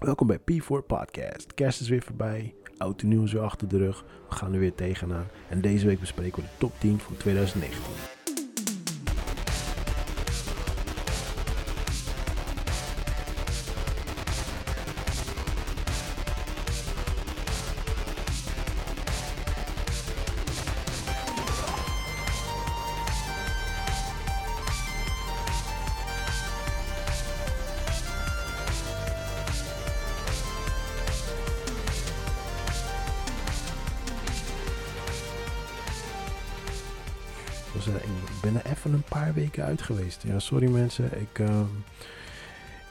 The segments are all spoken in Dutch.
Welkom bij P4 Podcast. Kerst is weer voorbij, oud en nieuw is weer achter de rug. We gaan er weer tegenaan. En deze week bespreken we de top 10 van 2019. Uit geweest. Ja, sorry mensen. Ik, ehm,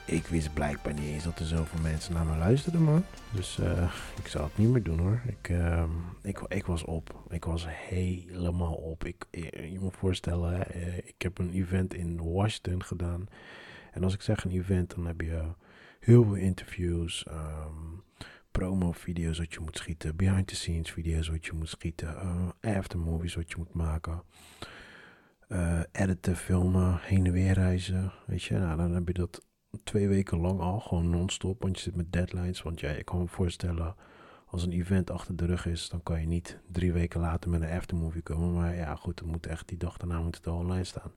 ik wist blijkbaar niet eens dat er zoveel mensen naar me luisterden, man. Dus eh, ik zal het niet meer doen hoor. Ik, ehm, ik, ik was op. Ik was helemaal op. Ik, je moet voorstellen, eh, ik heb een event in Washington gedaan. En als ik zeg een event, dan heb je heel veel interviews. Um, promo-video's wat je moet schieten, behind-the-scenes video's wat je moet schieten, uh, aftermovies wat je moet maken, uh, editen, filmen, heen en weer reizen, weet je. Nou, dan heb je dat twee weken lang al, gewoon non-stop, want je zit met deadlines. Want ja, ik kan me voorstellen, als een event achter de rug is, dan kan je niet drie weken later met een aftermovie komen. Maar ja, goed, dan moet echt die dag daarna moet het al online staan.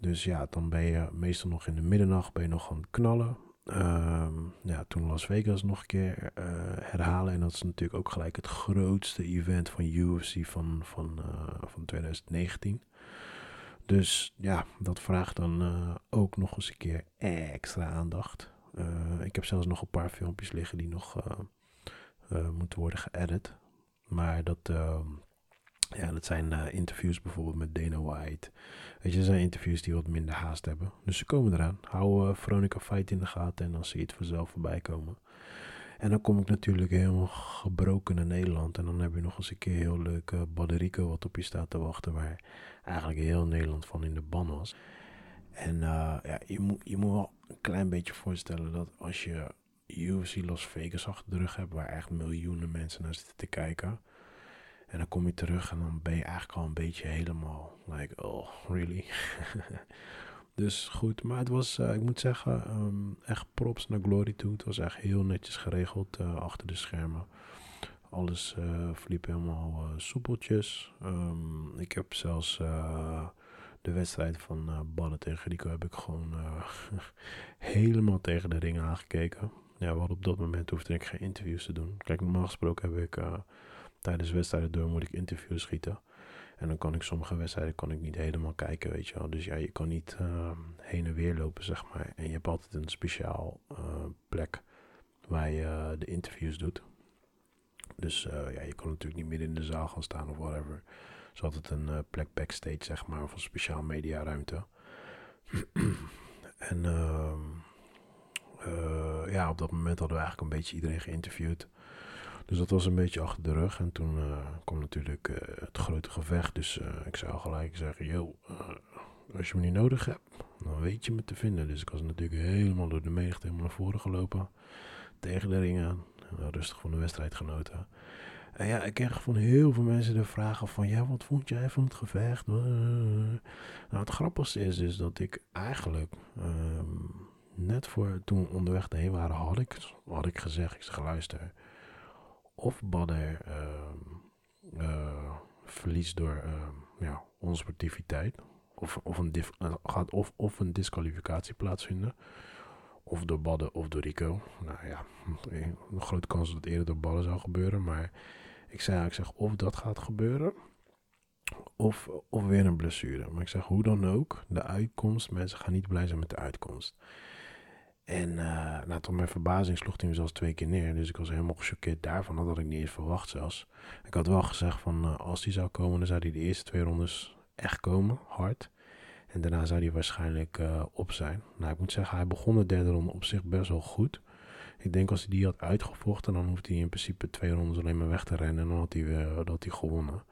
Dus ja, dan ben je meestal nog in de middernacht ben je nog aan het knallen. Um, ja, toen Las Vegas nog een keer uh, herhalen. En dat is natuurlijk ook gelijk het grootste event van UFC van, van, uh, van 2019. Dus ja, dat vraagt dan uh, ook nog eens een keer extra aandacht. ik heb zelfs nog een paar filmpjes liggen die nog moeten worden geëdit. Maar dat, ja, dat zijn interviews bijvoorbeeld met Dana White. Weet je, dat zijn interviews die wat minder haast hebben. Dus ze komen eraan. Hou Veronica Fight in de gaten en dan zie je het vanzelf voorbij komen. En dan kom ik natuurlijk helemaal gebroken naar Nederland. En dan heb je nog eens een keer heel leuk uh, Baderico wat op je staat te wachten. Waar eigenlijk heel Nederland van in de ban was. En ja, je, moet, je moet wel een klein beetje voorstellen dat als je UFC Las Vegas achter de rug hebt. Waar echt miljoenen mensen naar zitten te kijken en dan kom je terug en dan ben je eigenlijk al een beetje helemaal like, oh, really? dus goed, maar het was, uh, ik moet zeggen, um, echt props naar Glory toe. Het was echt heel netjes geregeld uh, achter de schermen. Alles uh, verliep helemaal soepeltjes. Um, ik heb zelfs de wedstrijd van Ballen tegen Rico heb ik gewoon helemaal tegen de ring aangekeken. Ja, hadden op dat moment hoefde ik geen interviews te doen. Kijk, normaal gesproken heb ik tijdens wedstrijden door moet ik interviews schieten. En dan kan ik sommige wedstrijden kan ik niet helemaal kijken, weet je wel. Dus ja, je kan niet uh, heen en weer lopen, zeg maar. En je hebt altijd een speciaal uh, plek waar je uh, de interviews doet. Dus ja, je kan natuurlijk niet midden in de zaal gaan staan of whatever. is altijd een plek backstage, zeg maar, of een speciaal mediaruimte. en ehm, ja, op dat moment hadden we eigenlijk een beetje iedereen geïnterviewd. Dus dat was een beetje achter de rug. En toen uh, kwam natuurlijk uh, het grote gevecht. Dus uh, ik zou gelijk zeggen: Yo, als je me niet nodig hebt, dan weet je me te vinden. Dus ik was natuurlijk helemaal door de menigte helemaal naar voren gelopen. Tegen de ring aan. rustig van de wedstrijd genoten. En ja, ik kreeg van heel veel mensen de vragen van... Ja, wat vond jij van het gevecht? Nou, het grappigste is dus dat ik eigenlijk... Um, net voor toen we onderweg heen waren, had ik, had ik gezegd... Ik zeg, luister of Badder uh, verliest door uh, ja, onsportiviteit. Of, of, een uh, gaat of, of een disqualificatie plaatsvinden. Of door Badden of door Rico. Nou ja, een grote kans dat het eerder door Badden zou gebeuren. Maar ik zei ik zeg of dat gaat gebeuren. Of, of weer een blessure. Maar ik zeg hoe dan ook, de uitkomst. Mensen gaan niet blij zijn met de uitkomst. En uh, nou, tot mijn verbazing sloeg hij me zelfs twee keer neer. Dus ik was helemaal gechoqueerd daarvan. Dat had ik niet eens verwacht zelfs. Ik had wel gezegd van uh, als hij zou komen, dan zou hij de eerste twee rondes echt komen, hard. En daarna zou hij waarschijnlijk uh, op zijn. Nou, ik moet zeggen, hij begon de derde ronde op zich best wel goed. Ik denk als hij die had uitgevochten, dan hoefde hij in principe twee rondes alleen maar weg te rennen. En dan had hij, weer, had hij gewonnen.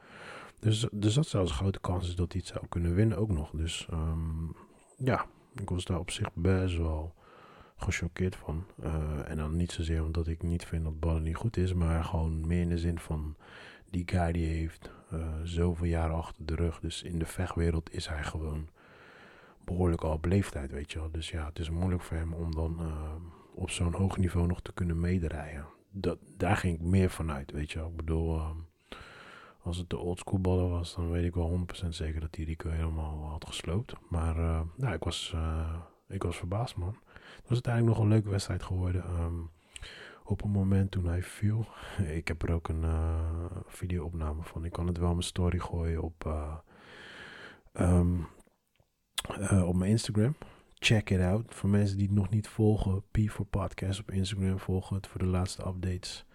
Dus, dus dat een grote kans is dat hij het zou kunnen winnen ook nog. Dus um, ja, ik was daar op zich best wel gechoqueerd van. Uh, en dan niet zozeer omdat ik niet vind dat ballen niet goed is, maar gewoon meer in de zin van die guy die heeft uh, zoveel jaren achter de rug. Dus in de vechtwereld is hij gewoon behoorlijk al op leeftijd, weet je wel. Dus ja, het is moeilijk voor hem om dan uh, op zo'n hoog niveau nog te kunnen meedraaien. Dat, daar ging ik meer vanuit, weet je wel. Ik bedoel, als het de oldschool ballen was, dan weet ik wel 100% zeker dat die Rico helemaal had gesloopt. Maar nou, ik, was, ik was verbaasd, man. Het was uiteindelijk nog een leuke wedstrijd geworden. Um, op een moment toen hij viel. ik heb er ook een uh, video-opname van. Ik kan het wel mijn story gooien op, um, op mijn Instagram. Check it out. Voor mensen die het nog niet volgen, P4 Podcast op Instagram volgen het voor de laatste updates.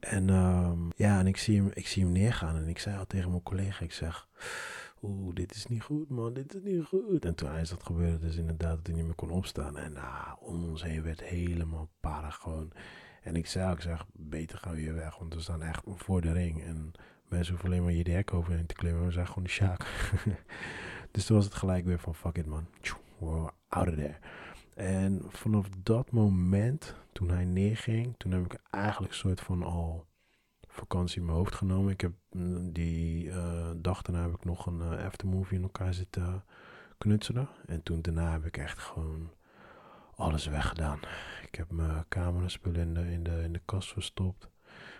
En um, ja, en ik zie, hem, ik zie hem neergaan. En ik zei al tegen mijn collega, ik zeg... Oeh, dit is niet goed man, dit is niet goed. En toen is dat gebeurde, dus inderdaad dat hij niet meer kon opstaan. En nou, om ons heen werd helemaal para gewoon. En ik zei ik zeg, beter gaan we hier weg, want we staan echt voor de ring. En mensen hoeven alleen maar je hek overheen te klimmen. We zijn gewoon de sjaak. dus toen was het gelijk weer van, fuck it man. We're out of there. En vanaf dat moment, toen hij neerging, toen heb ik eigenlijk een soort van al vakantie in mijn hoofd genomen. Ik heb mm, die uh, dag daarna heb ik nog een uh, aftermovie in elkaar zitten knutselen. En toen daarna heb ik echt gewoon alles weggedaan. Ik heb mijn camera-spullen in de, in, de, in de kast verstopt.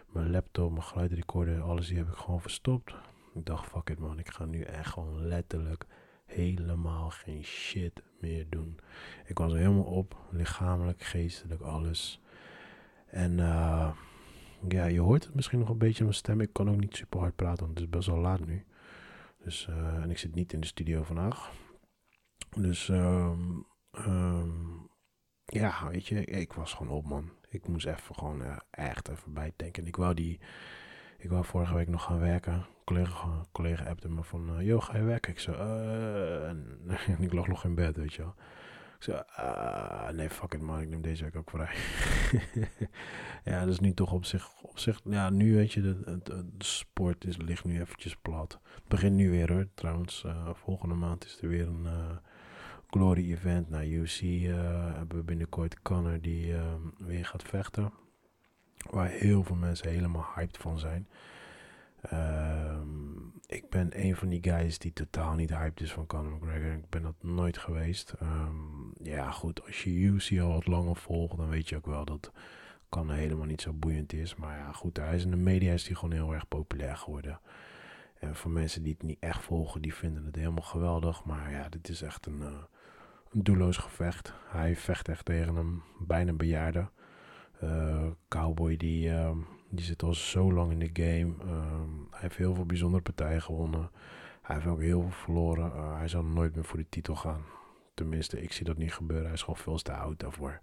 Mijn laptop, mijn geluidrecorder, alles die heb ik gewoon verstopt. Ik dacht, fuck it man, ik ga nu echt gewoon letterlijk helemaal geen shit meer doen. Ik was er helemaal op, lichamelijk, geestelijk, alles. En uh, ja, je hoort het misschien nog een beetje aan mijn stem. Ik kan ook niet super hard praten, want het is best wel laat nu. Dus, uh, en ik zit niet in de studio vandaag. Dus um, um, ja, weet je, ik was gewoon op, man. Ik moest even gewoon uh, echt even bijdenken. Ik wou die, ik wou vorige week nog gaan werken. Collega, collega appte me van, uh, yo, ga je werken? Ik en, en, ik lag nog in bed, weet je wel. Ik zo, uh, nee, fuck it man, ik neem deze week ook vrij. ja, dat is nu toch op zich, op zich, ja, nu weet je, de, sport is, ligt nu eventjes plat. Het begint nu weer hoor, trouwens, volgende maand is er weer een Glory Event. naar UC uh, hebben we binnenkort Connor die uh, weer gaat vechten. Waar heel veel mensen helemaal hyped van zijn. Um, ik ben een van die guys die totaal niet hyped is van Conor McGregor. Ik ben dat nooit geweest. Um, ja, goed, als je UC al wat langer volgt, dan weet je ook wel dat Conor helemaal niet zo boeiend is. Maar ja, goed, hij is in de media is die gewoon heel erg populair geworden. En voor mensen die het niet echt volgen, die vinden het helemaal geweldig. Maar ja, dit is echt een, uh, een doelloos gevecht. Hij vecht echt tegen een bijna bejaarde. Uh, cowboy die, uh, die zit al zo lang in de game. Uh, hij heeft heel veel bijzondere partijen gewonnen. Hij heeft ook heel veel verloren. Uh, hij zal nooit meer voor de titel gaan. Tenminste, ik zie dat niet gebeuren. Hij is gewoon veel te oud daarvoor.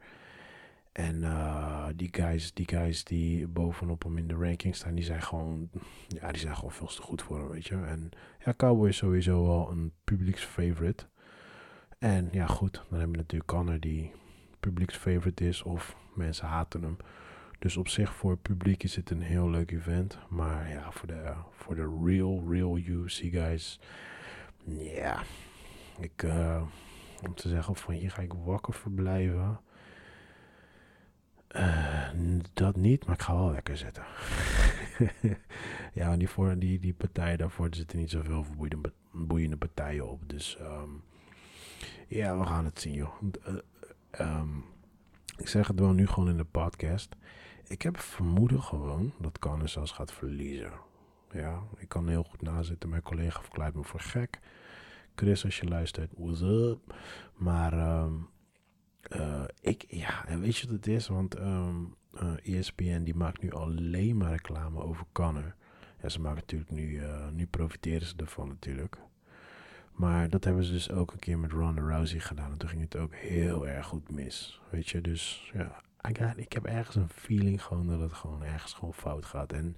En uh, die, guys, die guys die bovenop hem in de ranking staan, die zijn gewoon, ja, die zijn gewoon veel te goed voor hem, weet je. En ja, Cowboy is sowieso wel een publieksfavorite. En ja, goed, dan hebben we natuurlijk Connor die publieksfavorite is of mensen haten hem. Dus op zich voor het publiek is het een heel leuk event. Maar ja, voor de, voor de real, real UFC guys. Ja, ik, uh, om te zeggen van hier ga ik wakker verblijven. Uh, dat niet, maar ik ga wel lekker zitten. ja, die, voor, die, die partijen daarvoor zitten niet zoveel boeiende, boeiende partijen op. Dus um, ja, we gaan het zien, joh. Uh, ik zeg het wel nu gewoon in de podcast. Ik heb vermoeden gewoon dat zelfs gaat verliezen. Ja, ik kan heel goed nazitten. Mijn collega verklaart me voor gek. Chris, als je luistert, what's up? Maar um, uh, ik, ja, en weet je wat het is? Want um, uh, ESPN die maakt nu alleen maar reclame over Connor. Ja, ze maken natuurlijk nu, uh, nu profiteren ze ervan natuurlijk. Maar dat hebben ze dus ook een keer met Ronda Rousey gedaan. En toen ging het ook heel erg goed mis. Weet je, dus ja, ik heb ergens een feeling gewoon dat het gewoon ergens gewoon fout gaat. En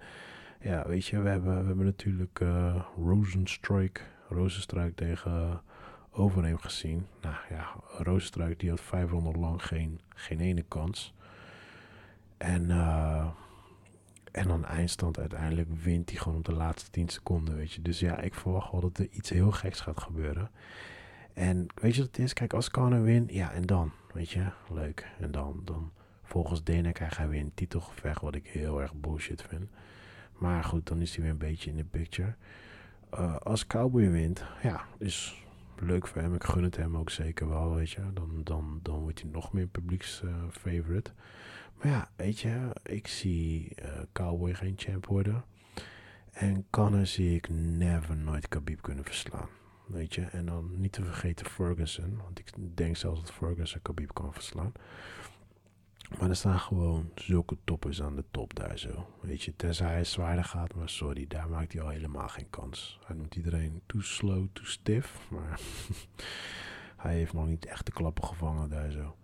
ja, weet je, we hebben, we hebben natuurlijk uh, Rosenstruik, Rozenstruik tegen Overeem gezien. Nou ja, Rozenstruik die had 500 lang geen, geen ene kans. En uh, en dan eindstand uiteindelijk wint hij gewoon op de laatste 10 seconden, weet je. Dus ja, ik verwacht wel dat er iets heel geks gaat gebeuren. En weet je wat het is? Kijk, als Conor wint, ja, en dan, weet je, leuk. En dan, dan volgens Dana krijgt hij weer een titelgevecht, wat ik heel erg bullshit vind. Maar goed, dan is hij weer een beetje in de picture. Uh, als Cowboy wint, ja, is leuk voor hem. Ik gun het hem ook zeker wel, weet je. Dan, dan, dan wordt hij nog meer publieks uh, favorite. Maar ja, weet je, ik zie uh, Cowboy geen champ worden. En Conor zie ik never nooit Khabib kunnen verslaan. Weet je, en dan niet te vergeten Ferguson. Want ik denk zelfs dat Ferguson Khabib kan verslaan. Maar er staan gewoon zulke toppers aan de top daar zo. Weet je, tenzij hij zwaarder gaat, maar sorry, daar maakt hij al helemaal geen kans. Hij noemt iedereen too slow, too stiff. Maar hij heeft nog niet echt de klappen gevangen daar zo.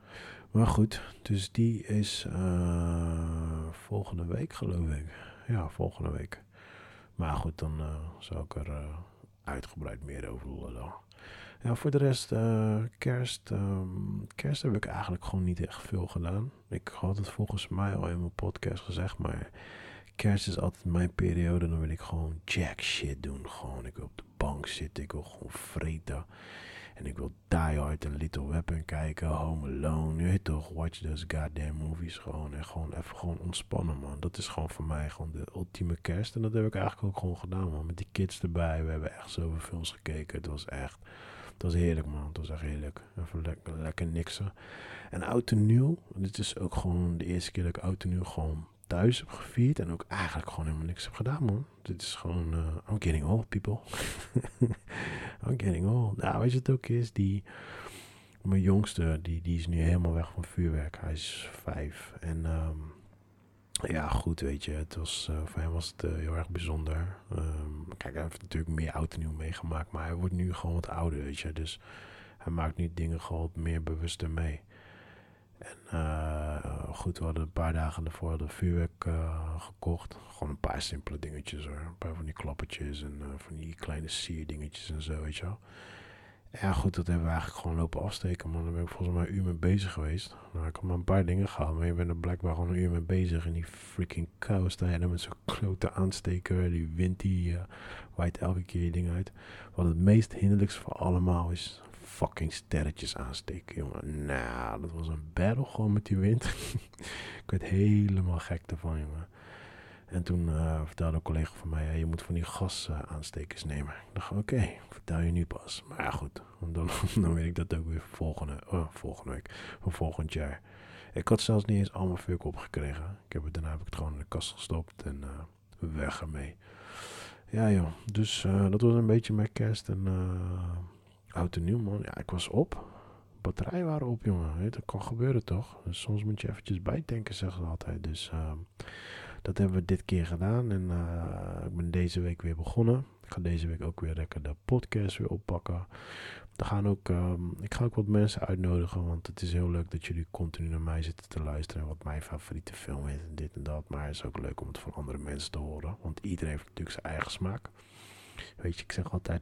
Maar goed, dus die is uh, volgende week geloof ik. Ja, volgende week. Maar goed, dan uh, zal ik er uh, uitgebreid meer over lullen. Ja, voor de rest, kerst, um, kerst heb ik eigenlijk gewoon niet echt veel gedaan. Ik had het volgens mij al in mijn podcast gezegd, maar kerst is altijd mijn periode. Dan wil ik gewoon jack shit doen. Gewoon, ik wil op de bank zitten, ik wil gewoon vreten. En ik wil Die Hard en Little Weapon kijken, Home Alone. Je weet toch, watch those goddamn movies gewoon. En gewoon even gewoon ontspannen, man. Dat is gewoon voor mij gewoon de ultieme kerst. En dat heb ik eigenlijk ook gewoon gedaan, man. Met die kids erbij. We hebben echt zoveel films gekeken. Het was echt... Het was heerlijk, man. Het was echt heerlijk. Even lekker, lekker niksen. En oud en nieuw. Dit is ook gewoon de eerste keer dat ik oud en nieuw gewoon thuis heb gevierd. En ook eigenlijk gewoon helemaal niks heb gedaan, man. Dit is gewoon... Uh, I'm getting old, people. I'm getting old. Nou, weet je het ook is? Die... Mijn jongste, die, die is nu helemaal weg van vuurwerk. Hij is vijf. En... Um, ja, goed, weet je. Het was, uh, voor hem was het uh, heel erg bijzonder. Um, kijk, hij heeft natuurlijk meer oud en nieuw meegemaakt. Maar hij wordt nu gewoon wat ouder, weet je. Dus hij maakt nu dingen gewoon meer bewuster mee. En uh, goed, we hadden een paar dagen ervoor de vuurwerk gekocht. Gewoon een paar simpele dingetjes hoor. Een paar van die klappertjes en van die kleine sierdingetjes en zo, weet je wel. Ja, goed, dat hebben we eigenlijk gewoon lopen afsteken, man. Daar ben ik volgens mij een uur mee bezig geweest. Nou, ik heb maar een paar dingen gehaald, maar je bent er blijkbaar gewoon een uur mee bezig. En die freaking kou sta je met zo'n grote aansteker. Die wind die uh, waait elke keer je ding uit. Wat het meest hinderlijkste voor allemaal is fucking sterretjes aansteken, jongen. Nou, dat was een battle gewoon met die wind. ik werd helemaal gek ervan, jongen. En toen uh, vertelde een collega van mij, je moet van die gasaanstekers uh, nemen. Ik dacht, oké, vertel je nu pas. Maar ja, goed, dan, dan weet ik dat ook weer volgende, oh, volgende week, of volgend jaar. Ik had zelfs niet eens allemaal vuur opgekregen. Ik heb het, daarna heb ik het gewoon in de kast gestopt en uh, weg ermee. Ja joh, dus dat was een beetje mijn kerst en oud en nieuw man. Ja, ik was op. Batterijen waren op jongen, dat kan gebeuren toch? Dus soms moet je eventjes bijtanken zeggen ze altijd. Dus dat hebben we dit keer gedaan en uh, ik ben deze week weer begonnen. Ik ga deze week ook weer lekker de podcast weer oppakken. Er gaan ook, um, ik ga ook wat mensen uitnodigen, want het is heel leuk dat jullie continu naar mij zitten te luisteren. En wat mijn favoriete film is en dit en dat. Maar het is ook leuk om het van andere mensen te horen, want iedereen heeft natuurlijk zijn eigen smaak. Weet je, ik zeg altijd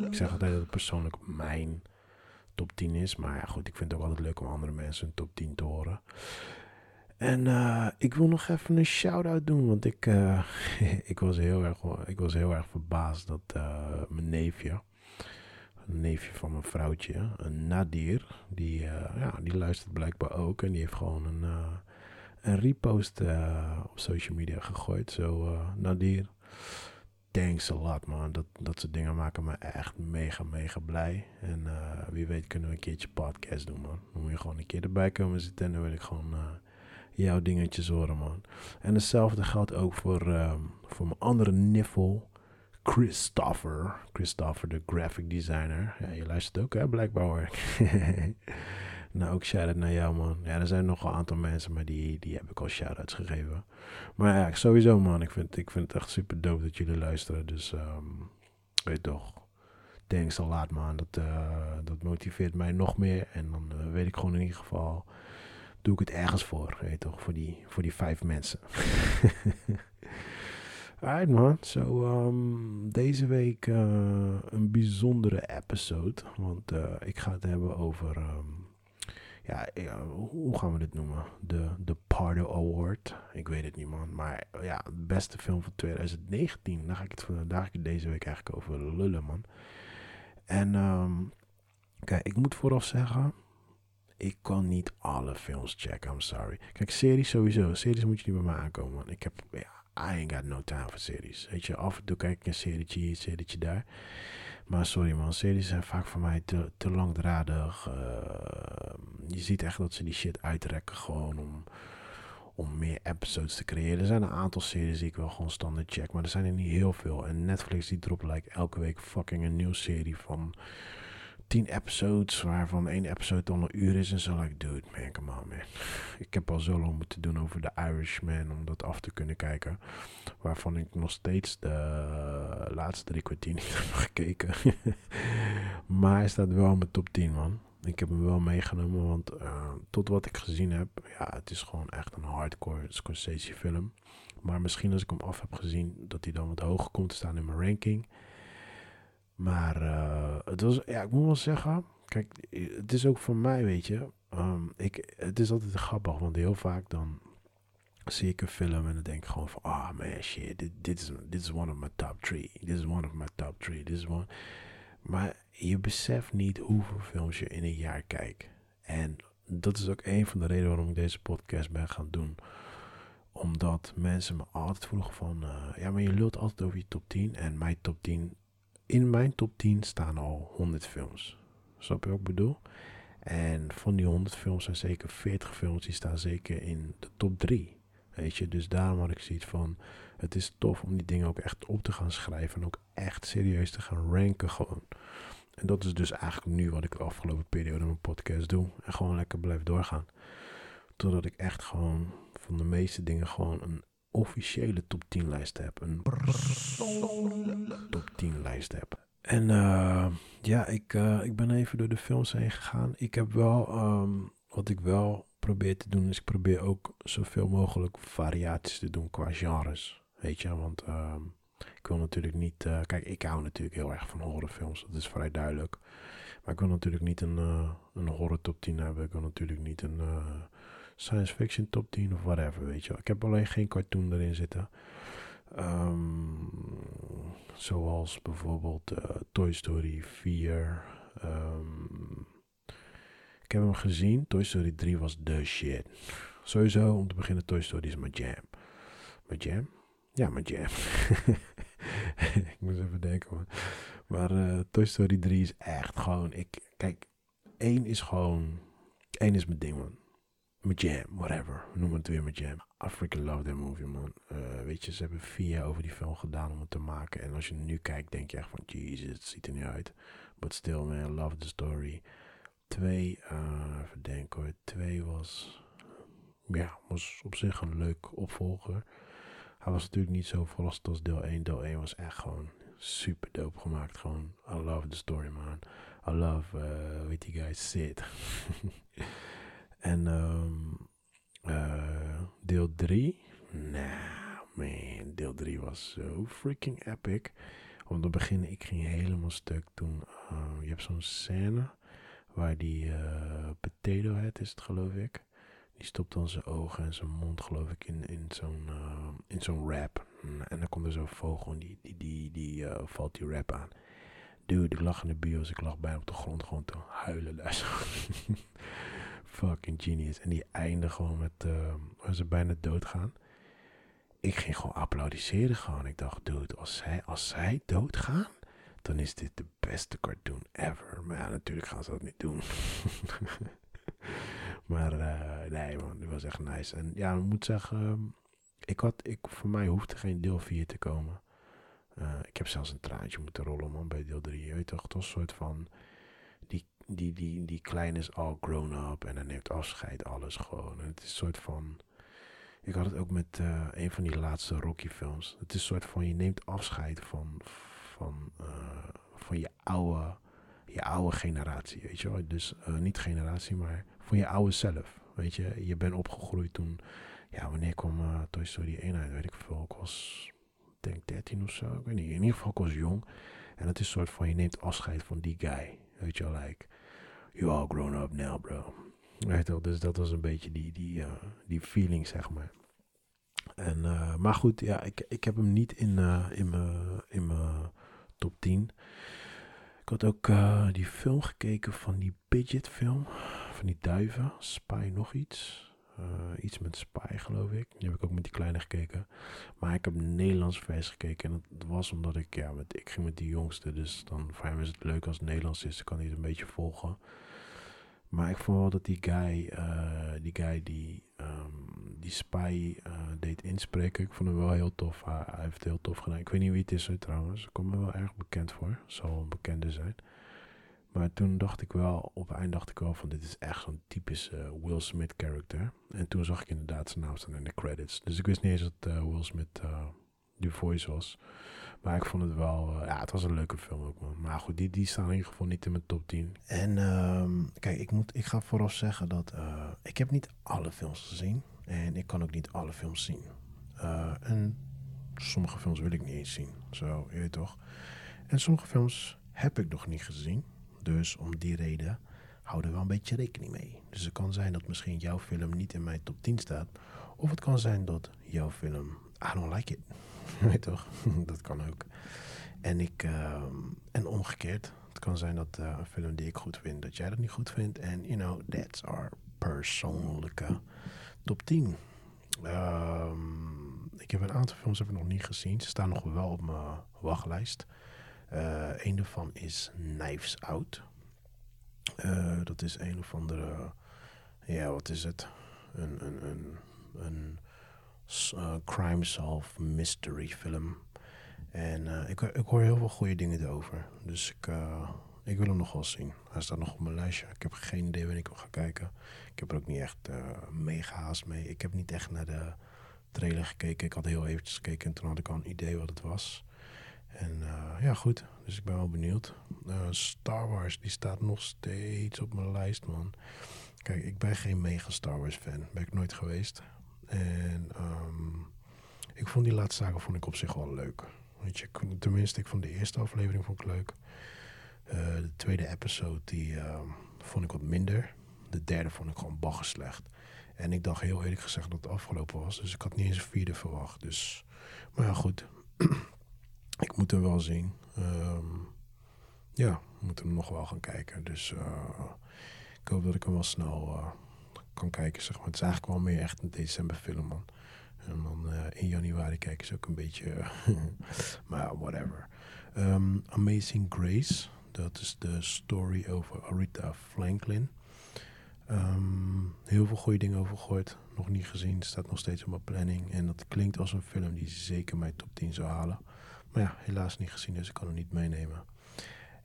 Ik zeg altijd dat het persoonlijk mijn top 10 is. Maar ja, goed, ik vind het ook altijd leuk om andere mensen een top 10 te horen. En uh, ik wil nog even een shout-out doen, want ik, uh, ik, was heel erg, ik was heel erg verbaasd dat uh, mijn neefje, een neefje van mijn vrouwtje, een Nadir, die, ja, die luistert blijkbaar ook. En die heeft gewoon een, een repost op social media gegooid. Zo, Nadir, thanks a lot man. Dat, dat soort dingen maken me echt mega, mega blij. En wie weet kunnen we een keertje podcast doen man. Dan moet je gewoon een keer erbij komen zitten en dan wil ik gewoon jouw dingetjes horen, man. En hetzelfde geldt ook voor, um, voor mijn andere niffel, Christopher. Christopher, de graphic designer. Ja, je luistert ook, hè, blijkbaar. nou, ook shout-out naar jou, man. Ja, er zijn nog een aantal mensen, maar die, die heb ik al shout-outs gegeven. Maar ja, sowieso, man. Ik vind, ik vind het echt super dope dat jullie luisteren. Dus, um, weet toch. Thanks a lot, man. Dat, uh, dat motiveert mij nog meer. En dan uh, weet ik gewoon in ieder geval doe ik het ergens voor. Weet toch, voor die, voor die vijf mensen. Alright man, zo so, um, deze week uh, een bijzondere episode. Want ik ga het hebben over, um, ja, hoe gaan we dit noemen? De, de Pardo Award. Ik weet het niet man, maar ja, beste film van 2019. Daar ga ik het, daar ga ik het deze week eigenlijk over lullen man. En um, kijk, ik moet vooraf zeggen, ik kan niet alle films checken, I'm sorry. Kijk, series sowieso. Series moet je niet bij me aankomen, man. Ik heb, ja, I ain't got no time voor series. Weet je, af en toe kijk ik een serietje hier, een serietje daar. Maar sorry man, series zijn vaak voor mij te, te langdradig. Uh, je ziet echt dat ze die shit uitrekken gewoon om, om meer episodes te creëren. Er zijn een aantal series die ik wel gewoon standaard check, maar er zijn er niet heel veel. En Netflix die dropt like elke week fucking een nieuwe serie van 10 episodes, waarvan één episode dan een uur is. En zo, like, dude, man, come on, man. Ik heb al zo lang moeten doen over The Irishman om dat af te kunnen kijken. Waarvan ik nog steeds de laatste drie kwartier niet heb gekeken. maar hij staat wel in mijn top 10, man. Ik heb hem wel meegenomen, want uh, tot wat ik gezien heb, ja, het is gewoon echt een hardcore Scorsese film. Maar misschien als ik hem af heb gezien, dat hij dan wat hoger komt te staan in mijn ranking. Maar uh, het was, ja, ik moet wel zeggen, kijk, het is ook voor mij, weet je, um, ik, het is altijd grappig, want heel vaak dan zie ik een film en dan denk ik gewoon van, ah man, shit, dit, dit, is, dit is one of my top three, this is one of my top three, this is one. Maar je beseft niet hoeveel films je in een jaar kijkt. En dat is ook een van de redenen waarom ik deze podcast ben gaan doen omdat mensen me altijd vroegen van, uh, ja, maar je lult altijd over je top 10. En mijn top 10 in mijn top 10 staan al 100 films. Snap je wat ik bedoel? En van die 100 films zijn zeker 40 films die staan zeker in de top 3. Weet je, dus daarom had ik zoiets van: het is tof om die dingen ook echt op te gaan schrijven en ook echt serieus te gaan ranken gewoon. En dat is dus eigenlijk nu wat ik de afgelopen periode mijn podcast doe. En gewoon lekker blijf doorgaan. Totdat ik echt gewoon van de meeste dingen gewoon een officiële top 10 lijst heb. Een persoonlijke top 10 lijst heb. En uh, ja, ik, uh, ik ben even door de films heen gegaan. Ik heb wel, um, wat ik wel probeer te doen, is ik probeer ook zoveel mogelijk variaties te doen qua genres. Weet je, want uh, ik wil natuurlijk niet. Uh, kijk, ik hou natuurlijk heel erg van horrorfilms, dat is vrij duidelijk. Maar ik wil natuurlijk niet een, een horror top 10 hebben. Ik wil natuurlijk niet een science fiction top 10 of whatever, weet je wel. Ik heb alleen geen cartoon erin zitten. Um, zoals bijvoorbeeld uh, Toy Story 4. Um, ehm, ik heb hem gezien. Toy Story 3 was de shit. Sowieso, om te beginnen, Toy Story is mijn jam. Mijn jam? Ja, mijn jam. ik moest even denken, man. Maar uh, Toy Story 3 is echt gewoon... Ik, kijk, één is gewoon... één is mijn ding, man mijn jam, whatever. Noem het weer mijn jam. I freaking love that movie, man. Uh, weet je, ze hebben vier jaar over die film gedaan om het te maken. En als je nu kijkt, denk je echt van, Jesus, het ziet er niet uit. But still, man, love the story. Twee, uh, even denken hoor. Twee was, ja, was op zich een leuk opvolger. Hij was natuurlijk niet zo verrast als deel 1. Deel 1 was echt gewoon super dope gemaakt. Gewoon, I love the story, man. I love, uh, weet you guys, Sid. En um, uh, deel 3. Nou, man, deel 3 was zo freaking epic. Om te beginnen, ik ging helemaal stuk toen. Uh, je hebt zo'n scène waar die uh, potato head is het geloof ik. Die stopt dan zijn ogen en zijn mond geloof ik in, in zo'n uh, in zo'n rap. En dan komt er zo'n vogel en die, die, die, die uh, valt die rap aan. Dude, ik lag in de bios, ik lag bijna op de grond gewoon te huilen daar fucking genius. En die einde gewoon met, uh, waar ze bijna doodgaan. Ik ging gewoon applaudisseren gewoon. Ik dacht, dude, als zij, als zij doodgaan, dan is dit de beste cartoon ever. Maar ja, natuurlijk gaan ze dat niet doen. maar uh, nee man, die was echt nice. En ja, ik moet zeggen, ehm, ik had, ik, voor mij hoefde geen deel 4 te komen. Uh, ik heb zelfs een traantje moeten rollen man bij deel 3. Je toch, was een soort van die, die, die kleine is al grown up en dan neemt afscheid, alles gewoon. Het is een soort van. Ik had het ook met uh, een van die laatste Rocky films. Het is een soort van je neemt afscheid van, van, uh, van je oude, je oude generatie, weet je wel. Dus uh, niet generatie, maar van je oude zelf. Weet je, je bent opgegroeid toen, ja, wanneer kwam Toy Story 1 uit, weet ik veel. Ik was, denk 13 of zo, ik weet niet. In ieder geval, ik was jong. En het is een soort van, je neemt afscheid van die guy. Weet je wel, like, you all grown up now, bro. Weet je dus dat was een beetje die, die, uh, die feeling, zeg maar. En, uh, maar goed, ja, ik, ik heb hem niet in, uh, in mijn in top 10. Ik had ook die film gekeken van die Bidget film. Van die duiven. Spy nog iets. Eh, iets met Spy, geloof ik. Die heb ik ook met die kleine gekeken. Maar ik heb Nederlands vers gekeken. En dat was omdat ik, ja, ik ging met die jongste. Dus dan voor hem is het leuk als het Nederlands is. Dan kan hij het een beetje volgen. Maar ik vond wel dat die guy, uh, die, guy die, um, die spy uh, deed inspreken. Ik vond hem wel heel tof. Hij, hij, heeft het heel tof gedaan. Ik weet niet wie het is trouwens. Ik kom me wel erg bekend voor. Zal een bekende zijn. Maar toen dacht ik wel, op het eind dacht ik wel van dit is echt zo'n typische Will Smith character. En toen zag ik inderdaad zijn naam staan in de credits. Dus ik wist niet eens dat uh, Will Smith uh, voice was. Maar ik vond het wel, ja, het was een leuke film ook man. Maar goed, die, die staan in ieder geval niet in mijn top 10. En um, kijk, ik, moet, ik ga vooraf zeggen dat ik heb niet alle films gezien. En ik kan ook niet alle films zien. en sommige films wil ik niet eens zien. Zo, je weet toch. En sommige films heb ik nog niet gezien. Dus om die reden hou er wel een beetje rekening mee. Dus het kan zijn dat misschien jouw film niet in mijn top 10 staat. Of het kan zijn dat jouw film, I don't like it. Weet toch? dat kan ook. En, ik, uh, en omgekeerd. Het kan zijn dat uh, een film die ik goed vind, dat jij dat niet goed vindt. En, you know, that's our persoonlijke top 10. Um, ehm, ik heb een aantal films heb ik nog niet gezien. Ze staan nog wel op mijn wachtlijst. Uh, een daarvan is Knives Out. Uh, dat is een of andere, ja, wat is het? Een, een, een, een uh, crime solve mystery film. En ik, ik hoor heel veel goede dingen erover. Dus ik, ik wil hem nog wel zien. Hij staat nog op mijn lijstje. Ik heb geen idee wanneer ik hem ga kijken. Ik heb er ook niet echt mega haast mee. Ik heb niet echt naar de trailer gekeken. Ik had heel eventjes gekeken en toen had ik al een idee wat het was. En uh, ja, goed. Dus ik ben wel benieuwd. Uh, Star Wars, die staat nog steeds op mijn lijst, man. Kijk, ik ben geen mega Star Wars fan. Ben ik nooit geweest. En um, ik vond die laatste zaken vond ik op zich wel leuk. Weet je, tenminste, ik vond de eerste aflevering vond ik leuk. Uh, de tweede episode, die uh, vond ik wat minder. De derde vond ik gewoon bagger slecht. En ik dacht heel eerlijk gezegd dat het afgelopen was. Dus ik had niet eens een vierde verwacht. Dus, maar ja, goed. ik moet hem wel zien. Um, ja, we moeten hem nog wel gaan kijken. Dus uh, ik hoop dat ik hem wel snel uh, kan kijken. Zeg maar. Het is eigenlijk wel meer echt een decemberfilm, man. En dan uh, in januari kijken ze ook een beetje. maar whatever. Um, Amazing Grace. Dat is de story over Aretha Franklin. Um, heel veel goede dingen over gehoord. Nog niet gezien. Staat nog steeds op mijn planning. En dat klinkt als een film die zeker mijn top 10 zou halen. Maar ja, helaas niet gezien, dus ik kan hem niet meenemen.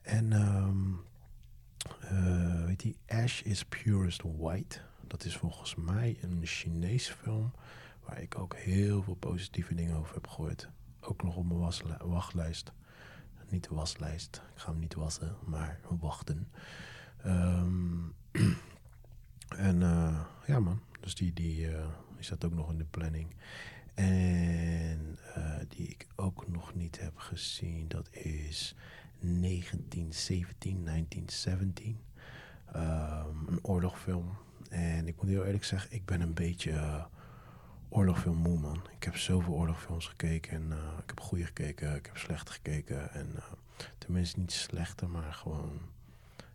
En um, weet je, Ash is Purest White. Dat is volgens mij een Chinese film waar ik ook heel veel positieve dingen over heb gehoord. Ook nog op mijn wachtlijst. Niet de waslijst, ik ga hem niet wassen, maar wachten. Um, en uh, ja man, dus die, die, uh, die ook nog in de planning. En uh, die ik ook nog niet heb gezien, dat is 1917, 1917. Um, een oorlogfilm. En ik moet heel eerlijk zeggen, ik ben een beetje uh, oorlogfilm moe, man. Ik heb zoveel oorlogfilms gekeken. En uh, ik heb goede gekeken, ik heb slechte gekeken. En tenminste niet slechte, maar gewoon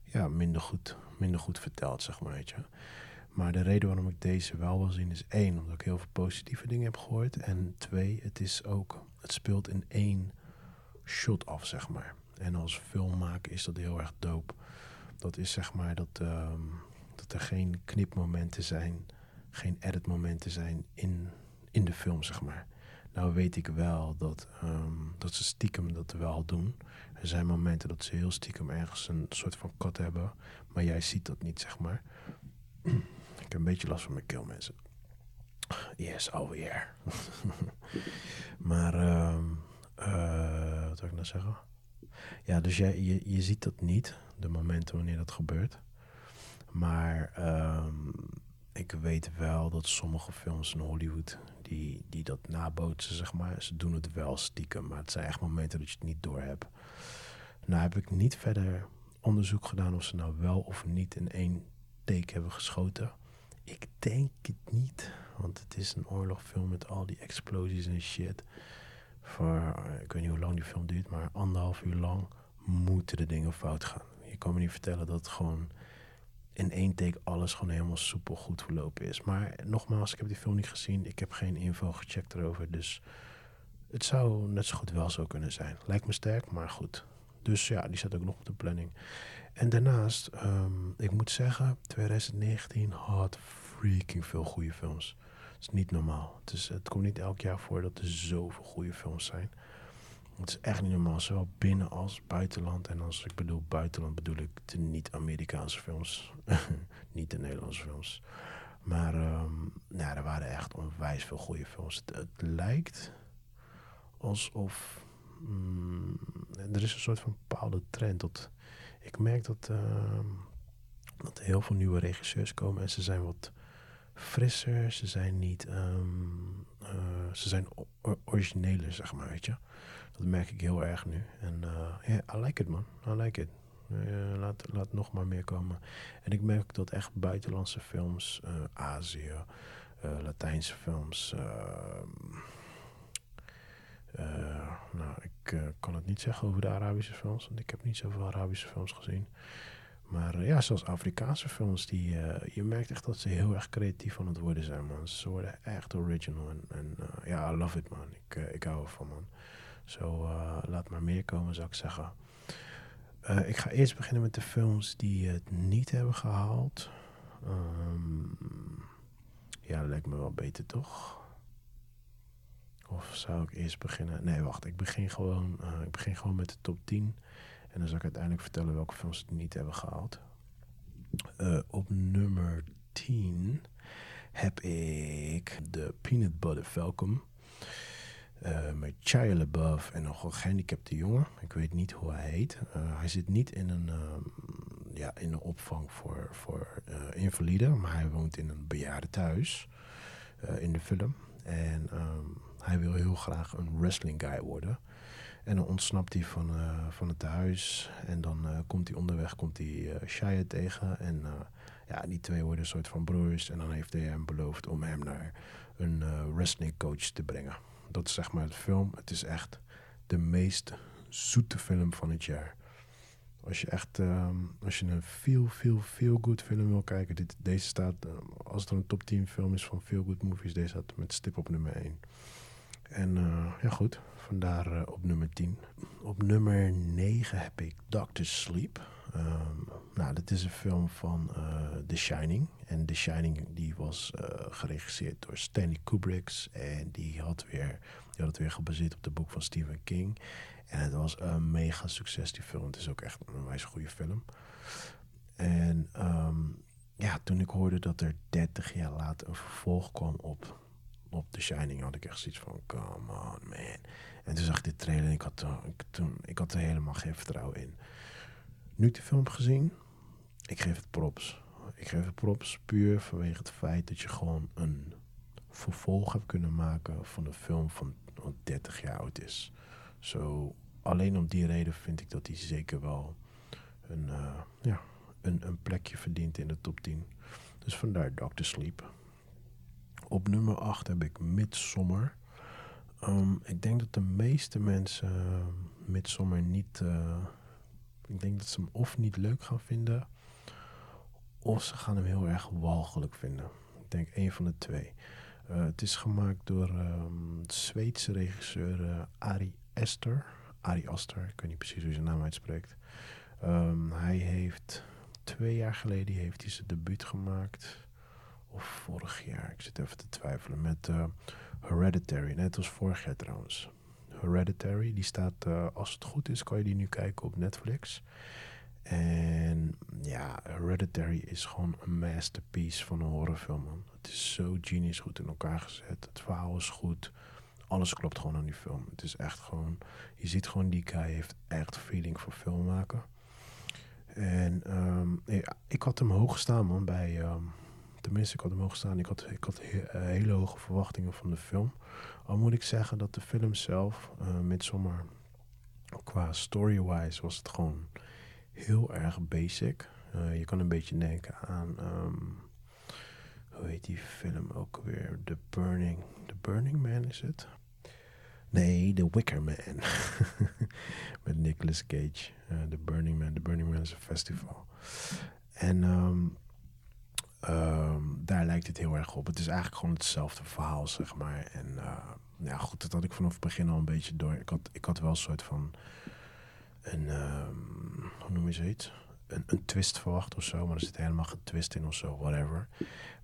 ja, minder, goed, minder goed verteld, zeg maar, weet je. Maar de reden waarom ik deze wel wil zien is één, omdat ik heel veel positieve dingen heb gehoord. En twee, het is ook, het speelt in één shot af, zeg maar. En als filmmaker is dat heel erg dope. Dat is zeg maar dat, um, dat er geen knipmomenten zijn, geen editmomenten zijn in, in de film, zeg maar. Nou weet ik wel dat, um, dat ze stiekem dat wel doen. Er zijn momenten dat ze heel stiekem ergens een soort van kat hebben. Maar jij ziet dat niet, zeg maar. Een beetje last van mijn keel, mensen. Yes, alweer. maar, uh, uh, wat wil ik nou zeggen? Ja, dus jij, je, je ziet dat niet, de momenten wanneer dat gebeurt. Maar um, ik weet wel dat sommige films in Hollywood, die, die dat nabootsen, zeg maar, ze doen het wel stiekem. Maar het zijn echt momenten dat je het niet door hebt. Nou heb ik niet verder onderzoek gedaan of ze nou wel of niet in één take hebben geschoten. Ik denk het niet, want het is een oorlogfilm met al die explosies en shit. Voor, ik weet niet hoe lang die film duurt, maar anderhalf uur lang moeten de dingen fout gaan. Je kan me niet vertellen dat het gewoon in één take alles gewoon helemaal soepel goed verlopen is. Maar nogmaals, ik heb die film niet gezien. Ik heb geen info gecheckt erover. Dus het zou net zo goed wel zo kunnen zijn. Lijkt me sterk, maar goed. Dus ja, die staat ook nog op de planning. En daarnaast, ehm, ik moet zeggen, 2019 had freaking veel goede films. Het is niet normaal. Het, is, het komt niet elk jaar voor dat er zoveel goede films zijn. Het is echt niet normaal, zowel binnen als buitenland. En als ik bedoel buitenland, bedoel ik de niet-Amerikaanse films. niet de Nederlandse films. Maar um, er waren echt onwijs veel goede films. Het, lijkt alsof mm, er is een soort van bepaalde trend. Dat, ik merk dat, uh, dat heel veel nieuwe regisseurs komen en ze zijn wat frisser. Ze zijn niet. Um, uh, ze zijn origineler, zeg maar, weet je. Dat merk ik heel erg nu. En ja, uh, yeah, I like it man. I like it. Uh, laat, laat nog maar meer komen. En ik merk dat echt buitenlandse films, Azië, uh, Latijnse films. Ehm, nou, ik kan het niet zeggen over de Arabische films, want ik heb niet zoveel Arabische films gezien. Maar ja, zoals Afrikaanse films, die, je merkt echt dat ze heel erg creatief aan het worden zijn, man. Ze worden echt original. En, en ja, I love it, man. Ik, ik hou ervan, man. Zo, laat maar meer komen, zou ik zeggen. Ik ga eerst beginnen met de films die het niet hebben gehaald. Um, ja, dat lijkt me wel beter, toch? Of zou ik eerst beginnen? Nee, wacht. Ik begin gewoon, uh, ik begin gewoon met de top 10. En dan zal ik uiteindelijk vertellen welke films het niet hebben gehaald. op nummer 10 heb ik de Peanut Butter Falcon. Uh, met Shia LaBeouf en een gehandicapte jongen. Ik weet niet hoe hij heet. Hij zit niet in een, uh, ja, in een opvang voor, voor invaliden, maar hij woont in een bejaardentehuis in de film. En um, hij wil heel graag een wrestling guy worden. En dan ontsnapt hij van, van het huis. En dan komt hij onderweg komt hij, Shia tegen. En ja, die twee worden een soort van broers. En dan heeft hij hem beloofd om hem naar een wrestling coach te brengen. Dat is zeg maar de film. Het is echt de meest zoete film van het jaar. Als je echt, als je een feel, feel, feel good film wil kijken, dit, deze staat, uh, als er een top 10 film is van feel good movies, deze staat met stip op nummer 1. En uh, ja goed, vandaar uh, op nummer 10. Op nummer 9 heb ik Doctor Sleep. Um, nou, dit is een film van The Shining. En The Shining die was geregisseerd door Stanley Kubrick. En die had, weer, die had het weer gebaseerd op het boek van Stephen King. En het was een mega succes, die film. Het is ook echt een wijze goede film. En um, ja, toen ik hoorde dat er 30 jaar later een vervolg kwam op, op The Shining, had ik echt zoiets van: come on, man. En toen zag ik dit trailer en ik had, ik, toen, ik had er helemaal geen vertrouwen in. Nu de film gezien, ik geef het props. Ik geef het props puur vanwege het feit dat je gewoon een vervolg hebt kunnen maken van een film van 30 jaar oud is. Zo, alleen om die reden vind ik dat hij zeker wel een, uh, ja, een, een plekje verdient in de top 10. Dus vandaar Dr. Sleep. Op nummer 8 heb ik Midsommar. Um, ik denk dat de meeste mensen uh, Midsommar niet... Uh, ik denk dat ze hem of niet leuk gaan vinden... of ze gaan hem heel erg walgelijk vinden. Ik denk één van de twee. Uh, het is gemaakt door de Zweedse regisseur uh, Ari Esther. Ari Aster, ik weet niet precies hoe zijn naam uitspreekt. Hij heeft twee jaar geleden heeft hij zijn debuut gemaakt. Of vorig jaar, ik zit even te twijfelen. Met uh, Hereditary, net als vorig jaar trouwens. Hereditary, die staat, uh, als het goed is, kan je die nu kijken op Netflix. En ja, Hereditary is gewoon een masterpiece van een horrorfilm. Man. Het is zo genius goed in elkaar gezet. Het verhaal is goed alles klopt gewoon aan die film. Het is echt gewoon, je ziet gewoon die guy heeft echt feeling voor film maken. En ja, ik had hem hoog staan man, bij, um, tenminste ik had hem hoog staan. Ik had, ik had he uh, hele hoge verwachtingen van de film. Al moet ik zeggen dat de film zelf, uh, Midsommar, qua story-wise was het gewoon heel erg basic. Uh, je kan een beetje denken aan, um, hoe heet die film ook weer? The Burning, The Burning Man is het? Nee, The Wicker Man. Met Nicolas Cage. The Burning Man. The Burning Man is een festival. En um, ehm, daar lijkt het heel erg op. Het is eigenlijk gewoon hetzelfde verhaal, zeg maar. En uh, ja, goed, dat had ik vanaf het begin al een beetje door. Ik had, ik had wel een soort van een, um, hoe noem je zoiets? Een, een twist verwacht of zo, maar er zit helemaal geen twist in of zo, whatever.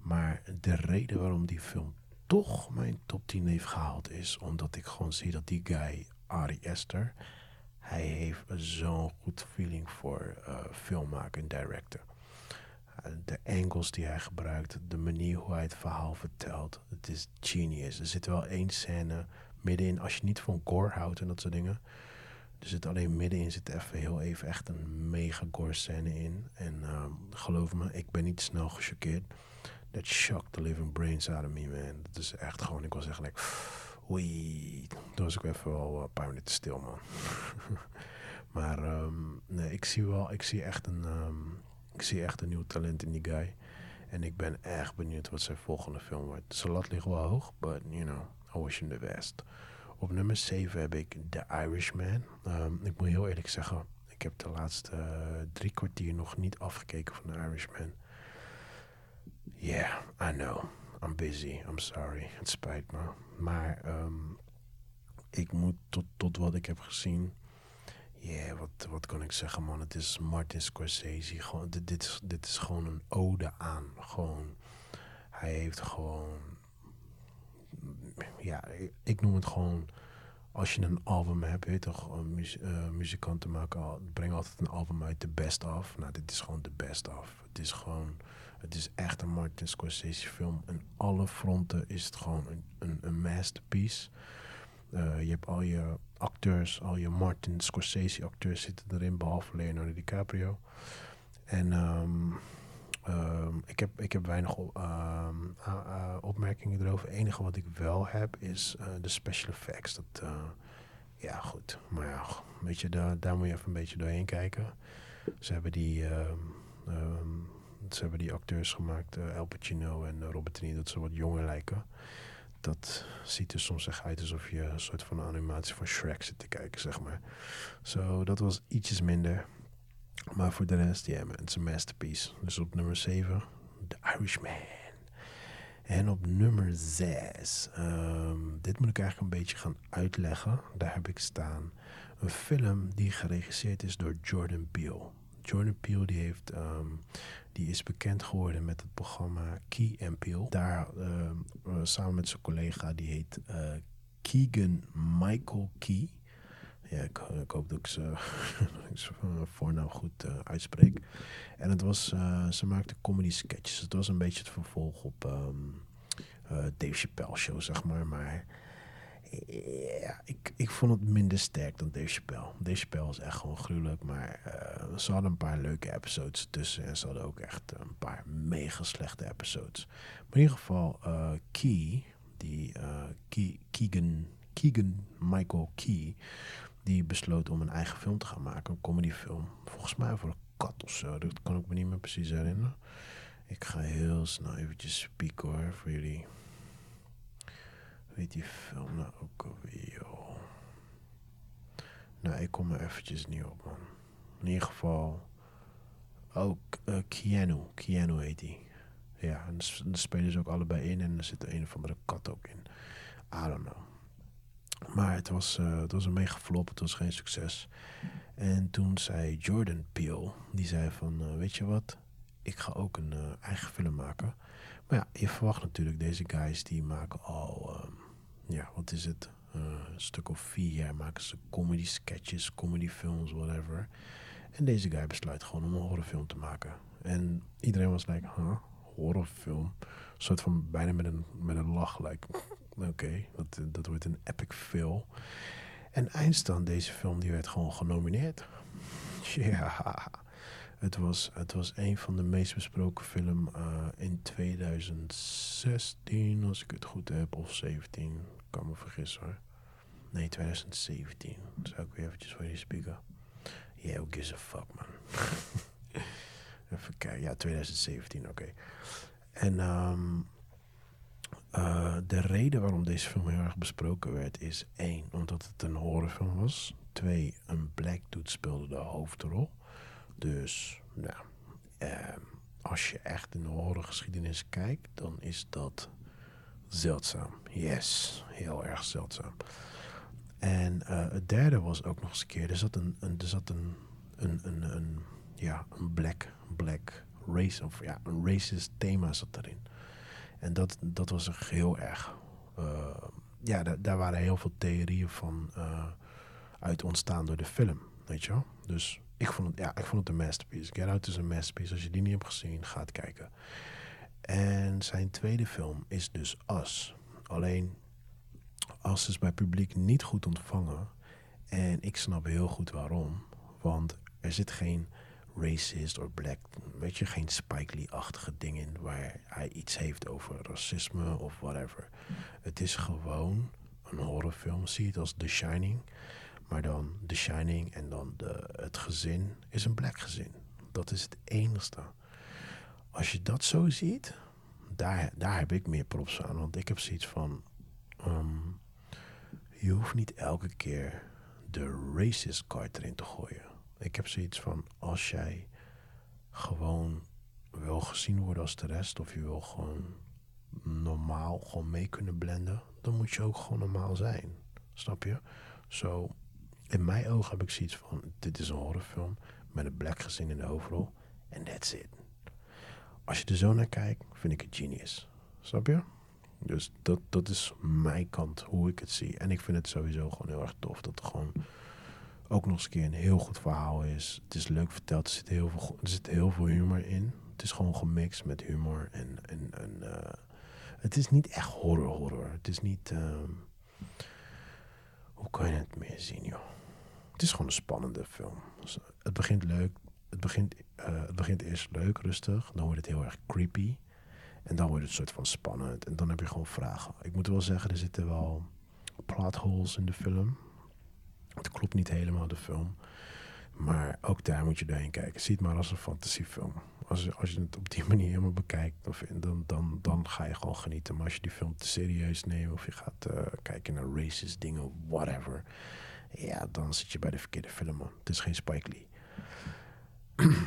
Maar de reden waarom die film toch mijn top 10 heeft gehaald is omdat ik gewoon zie dat die guy, Ari Esther, hij heeft zo'n goed feeling voor uh, filmmaken en directen. De angles die hij gebruikt, de manier hoe hij het verhaal vertelt, het is genius. Er zit wel één scène middenin, als je niet van gore houdt en dat soort dingen. Er zit alleen middenin zit even heel even echt een mega gore scène in. En uh, geloof me, ik ben niet snel gechoqueerd. That shocked the living brains out of me, man. Dat is echt gewoon, ik was echt like, oei. Toen was ik even wel een paar minuten stil, man. maar um, nee, ik zie wel, ik zie echt een, um, ik zie echt een nieuw talent in die guy. En ik ben echt benieuwd wat zijn volgende film wordt. Zijn lat ligt wel hoog, but you know, I wish the best. Op nummer 7 heb ik The Irishman. Um, ik moet heel eerlijk zeggen, ik heb de laatste uh, drie kwartier nog niet afgekeken van The Irishman. Yeah, I know. I'm busy. I'm sorry. Het spijt me. Maar um, ik moet tot, tot wat ik heb gezien. Yeah, wat, wat kan ik zeggen, man? Het is Martin Scorsese. Gewoon, dit, dit, is, dit is gewoon een ode aan. Gewoon. Hij heeft gewoon. Ja, ik, noem het gewoon. Als je een album hebt, weet je toch, muzie uh, muzikanten maken, breng altijd een album uit, de best of. Nou, dit is gewoon de best of. Het is gewoon het is echt een Martin Scorsese film. En alle fronten is het gewoon een, een, een masterpiece. Uh, je hebt al je acteurs, al je Martin Scorsese acteurs zitten erin, behalve Leonardo DiCaprio. En um, um, ik, heb, ik heb weinig um, opmerkingen erover. Het enige wat ik wel heb is uh, de special effects. Dat, uh, ja, goed. Maar ja, weet je, daar, daar moet je even een beetje doorheen kijken. Ze hebben die ze hebben die acteurs gemaakt, El Pacino en Robert De Niro, dat ze wat jonger lijken. Dat ziet er soms echt uit alsof je een soort van animatie van Shrek zit te kijken, zeg maar. Zo, dat was ietsjes minder. Maar voor de rest, ja, het is een masterpiece. Dus op nummer 7, The Irishman. En op nummer 6, um, dit moet ik eigenlijk een beetje gaan uitleggen. Daar heb ik staan een film die geregisseerd is door Jordan Peele. Jordan Peele die heeft um, die is bekend geworden met het programma Key and Peele. Daar uh, samen met zijn collega, die heet uh, Keegan Michael Key. Ja, ik, hoop dat ik zijn voornaam goed uitspreek. En het was, ze maakte comedy sketches. Het was een beetje het vervolg op um, Dave Chappelle show, zeg maar. Maar ja, ik, ik vond het minder sterk dan Dave Chappelle. Dave Chappelle is echt gewoon gruwelijk, maar uh, ze hadden een paar leuke episodes tussen en ze hadden ook echt een paar mega slechte episodes. Maar in ieder geval, uh, Key, die uh, Key, Keegan, Keegan Michael Key, die besloot om een eigen film te gaan maken, een comedyfilm. Volgens mij voor een kat of zo, dat kan ik me niet meer precies herinneren. Ik ga heel snel eventjes spieken hoor, voor jullie weet die film nou ook alweer. Nou, ik kom er eventjes niet op, man. In ieder geval... Ook uh, Keanu. Keanu heet hij. Ja, en daar spelen ze ook allebei in. En er zit een of andere kat ook in. I don't know. Maar het was, uh, het was een mega flop. Het was geen succes. En toen zei Jordan Peele... Die zei van, uh, weet je wat? Ik ga ook een eigen film maken. Maar ja, je verwacht natuurlijk deze guys... Die maken al... Um, ja, wat is het? Uh, een stuk of vier jaar maken ze comedy sketches, comedy films, whatever. En deze guy besluit gewoon om een horrorfilm te maken. En iedereen was like, huh, horrorfilm? Een soort van bijna met een, met een lach, like, oké, dat, dat wordt een epic film. En eindstand, deze film, die werd gewoon genomineerd. Ja, het was, het was een van de meest besproken film uh, in 2016, als ik het goed heb, of 17 kan me vergissen hoor. Nee, 2017. Zou ik weer eventjes voor je spieken. Yeah, who gives a fuck, man. Even kijken. Ja, 2017, oké. En um, uh, de reden waarom deze film heel erg besproken werd is één, omdat het een horrorfilm was. Twee, een black dude speelde de hoofdrol. Dus, nou, uh, als je echt in de horrorgeschiedenis kijkt, dan is dat zeldzaam. Yes, heel erg zeldzaam. En uh, het derde was ook nog eens een keer, er zat een, een, er zat een, een, een, een, ja, een black, black race, of ja, een racist thema zat erin. En dat, dat was er heel erg. Uh, ja, daar, waren heel veel theorieën van uh, uit ontstaan door de film, weet je wel. Dus ik vond het, ja, ik vond het een masterpiece. Get Out is een masterpiece. Als je die niet hebt gezien, ga het kijken. En zijn tweede film is dus Us. Alleen, Us is bij publiek niet goed ontvangen. En ik snap heel goed waarom. Want er zit geen racist of black, weet je, geen Spike Lee-achtige ding in waar hij iets heeft over racisme of whatever. Het is gewoon een horrorfilm. Zie het als The Shining. Maar dan The Shining en dan de, het gezin is een black gezin. Dat is het enigste. Als je dat zo ziet, daar, daar heb ik meer props aan. Want ik heb zoiets van... Um, je hoeft niet elke keer de racist card erin te gooien. Ik heb zoiets van, als jij gewoon wil gezien worden als de rest... of je wil gewoon normaal gewoon mee kunnen blenden... dan moet je ook gewoon normaal zijn. Snap je? Zo, in mijn ogen heb ik zoiets van: dit is een horrorfilm met een black gezin in de hoofdrol. En that's it. Als je er zo naar kijkt, vind ik het genius. Snap je? Dus dat, dat is mijn kant, hoe ik het zie. En ik vind het sowieso gewoon heel erg tof dat er gewoon ook nog eens een keer een heel goed verhaal is. Het is leuk verteld, er zit heel veel, er zit heel veel humor in. Het is gewoon gemixt met humor. En, en, en uh, het is niet echt horror horror. Het is niet... Uh, hoe kan je het meer zien, joh? Het is gewoon een spannende film. Het begint leuk. Het begint, het begint eerst leuk, rustig. Dan wordt het heel erg creepy. En dan wordt het soort van spannend. En dan heb je gewoon vragen. Ik moet wel zeggen, er zitten wel plot holes in de film. Het klopt niet helemaal, de film. Maar ook daar moet je doorheen kijken. Zie het maar als een fantasiefilm. Als, als je het op die manier helemaal bekijkt, dan, dan, dan ga je gewoon genieten. Maar als je die film te serieus neemt of je gaat uh, kijken naar racist dingen, whatever ja, dan zit je bij de verkeerde film, man. Het is geen Spike Lee.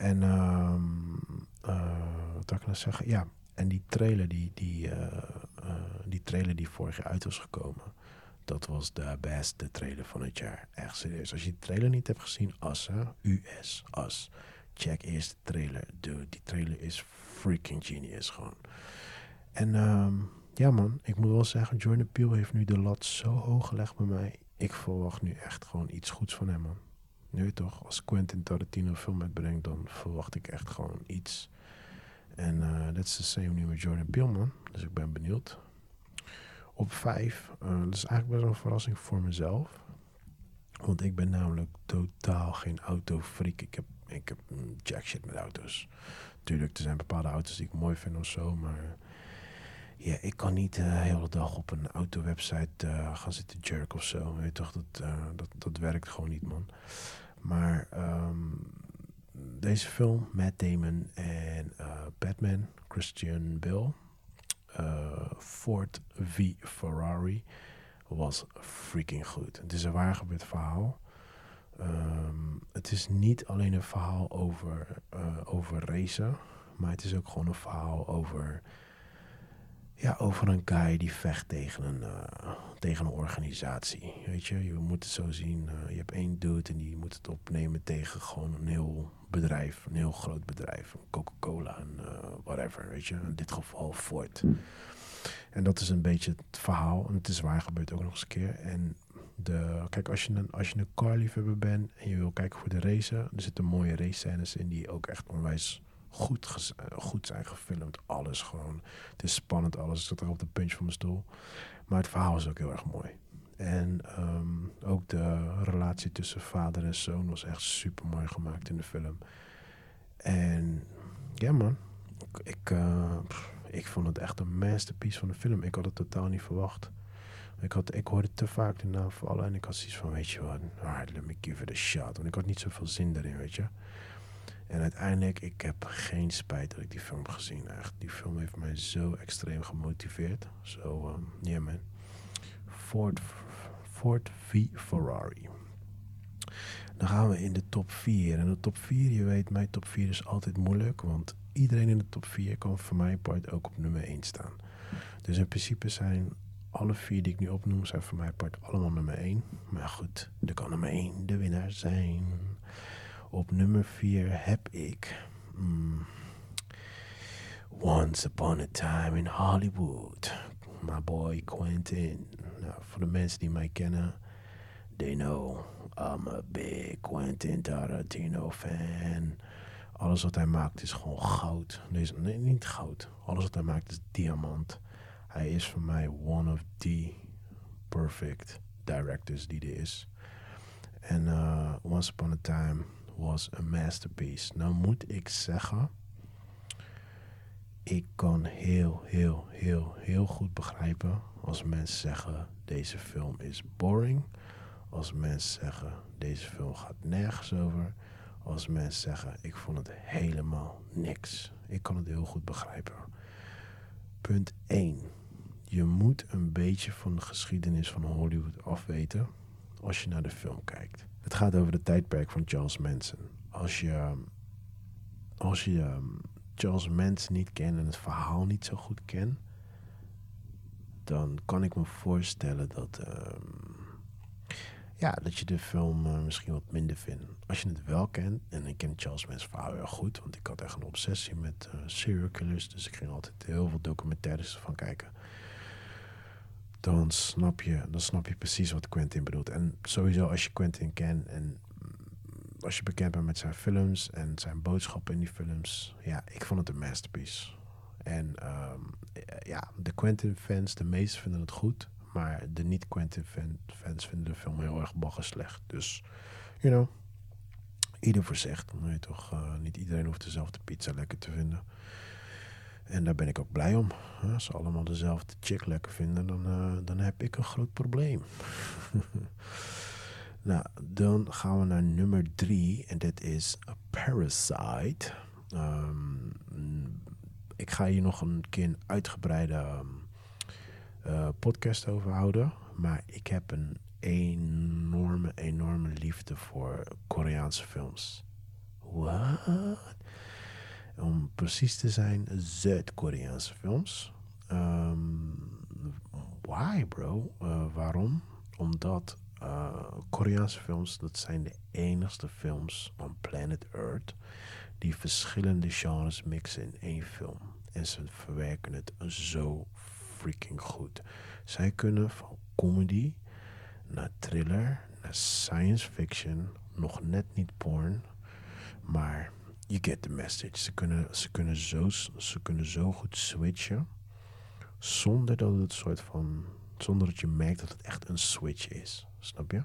en um, uh, wat ik nou zeggen? Ja, en die trailer die, die, uh, uh, die trailer die vorig jaar uit was gekomen, dat was de beste trailer van het jaar. Echt serieus. Als je die trailer niet hebt gezien, AS? US, AS. Check eerst de trailer. Dude, die trailer is freaking genius gewoon. En um, ja man, ik moet wel zeggen, Jordan Peele heeft nu de lat zo hoog gelegd bij mij ik verwacht nu echt gewoon iets goeds van hem, man. Nu toch, als Quentin Tarantino film uitbrengt, dan verwacht ik echt gewoon iets. En dat uh, is the same nu met Jordan Peele, man. Dus ik ben benieuwd. Op vijf, uh, dat is eigenlijk best wel een verrassing voor mezelf. Want ik ben namelijk totaal geen autofreak. Ik heb, ik heb jack shit met auto's. Tuurlijk, er zijn bepaalde auto's die ik mooi vind of zo, maar ja, ik kan niet uh, de hele dag op een autowebsite uh, gaan zitten jerk of zo. Weet toch, dat, dat, dat werkt gewoon niet, man. Maar um, deze film, Matt Damon en Batman, Christian Bale, Ford v Ferrari, was freaking goed. Het is een waar gebeurd verhaal. Um, het is niet alleen een verhaal over, over racen, maar het is ook gewoon een verhaal over ja, over een guy die vecht tegen een, uh, tegen een organisatie. Weet je, je moet het zo zien. Uh, je hebt één dude en die moet het opnemen tegen gewoon een heel bedrijf. Een heel groot bedrijf. Coca-Cola en uh, whatever, weet je. In dit geval Ford. En dat is een beetje het verhaal. En het is waar gebeurt ook nog eens een keer. En de, kijk, als je, een, als je een carliefhebber bent en je wil kijken voor de race, er zitten mooie race scènes in die ook echt onwijs goed, goed zijn gefilmd. Alles gewoon. Het is spannend, alles. Ik zat er op de puntje van mijn stoel. Maar het verhaal is ook heel erg mooi. En um, ook de relatie tussen vader en zoon was echt super mooi gemaakt in de film. En ja, man. Ik, uh, ik vond het echt een masterpiece van de film. Ik had het totaal niet verwacht. Ik, had, ik hoorde te vaak de naam vallen en ik had zoiets van, weet je wat, right, let me give it a shot. Want ik had niet zoveel zin erin, weet je. En uiteindelijk, ik heb geen spijt dat ik die film heb gezien. Echt, die film heeft mij zo extreem gemotiveerd. Zo, so, um, yeah man. Ford, Ford v Ferrari. Dan gaan we in de top 4. En de top 4, je weet, mijn top 4 is altijd moeilijk. Want iedereen in de top 4 kan voor mijn part ook op nummer 1 staan. Dus in principe zijn alle vier die ik nu opnoem, zijn voor mijn part allemaal nummer 1. Maar goed, er kan nummer 1 de winnaar zijn. Op nummer 4 heb ik. Mm, Once Upon a Time in Hollywood. My boy Quentin. Nou, voor de mensen die mij kennen, they know I'm a big Quentin Tarantino fan. Alles wat hij maakt is gewoon goud. Deze, nee, niet goud. Alles wat hij maakt is diamant. Hij is voor mij one of the perfect directors die er is. En uh, Once Upon a Time was a masterpiece. Nou moet ik zeggen, ik kan heel, heel, heel, heel goed begrijpen als mensen zeggen deze film is boring. Als mensen zeggen deze film gaat nergens over. Als mensen zeggen ik vond het helemaal niks. Ik kan het heel goed begrijpen. Punt 1. Je moet een beetje van de geschiedenis van Hollywood afweten als je naar de film kijkt. Het gaat over het tijdperk van Charles Manson. Als je, als je um, Charles Manson niet kent en het verhaal niet zo goed kent, dan kan ik me voorstellen dat, um, ja, dat je de film uh, misschien wat minder vindt. Als je het wel kent, en ik ken Charles Manson verhaal heel goed, want ik had echt een obsessie met uh, serial killers, dus ik ging altijd heel veel documentaires van kijken dan snap je, dan snap je precies wat Quentin bedoelt. En sowieso als je Quentin kent en als je bekend bent met zijn films en zijn boodschappen in die films, ja, ik vond het een masterpiece. En um, ja, de Quentin fans, de meesten vinden het goed, maar de niet-Quentin fan, fans vinden de film heel erg bagger slecht. Dus, you know, ieder voor zich. Toch, uh, niet iedereen hoeft dezelfde pizza lekker te vinden. En daar ben ik ook blij om. Als ze allemaal dezelfde chick lekker vinden, dan, uh, dan heb ik een groot probleem. nou, dan gaan we naar nummer drie. En dat is Parasite. Um, ik ga hier nog een keer een uitgebreide uh, podcast over houden. Maar ik heb een enorme, enorme liefde voor Koreaanse films. What? Om precies te zijn, Zuid-Koreaanse films. Um, why, bro? Uh, waarom? Omdat uh, Koreaanse films, dat zijn de enigste films on planet Earth die verschillende genres mixen in één film. En ze verwerken het zo freaking goed. Zij kunnen van comedy naar thriller, naar science fiction, nog net niet porn, maar you get the message. Ze kunnen, ze kunnen, zo, ze kunnen zo goed switchen. Zonder dat het soort van. Zonder dat je merkt dat het echt een switch is. Snap je?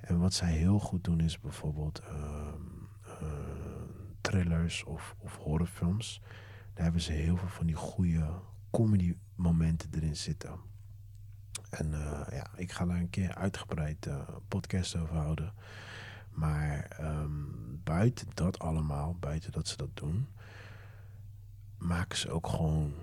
En wat zij heel goed doen is bijvoorbeeld uh, thrillers of, of horrorfilms. Daar hebben ze heel veel van die goede comedy momenten erin zitten. En uh, ja, ik ga daar een keer uitgebreid uh, podcast over houden. Maar um, buiten dat allemaal, buiten dat ze dat doen, maken ze ook gewoon,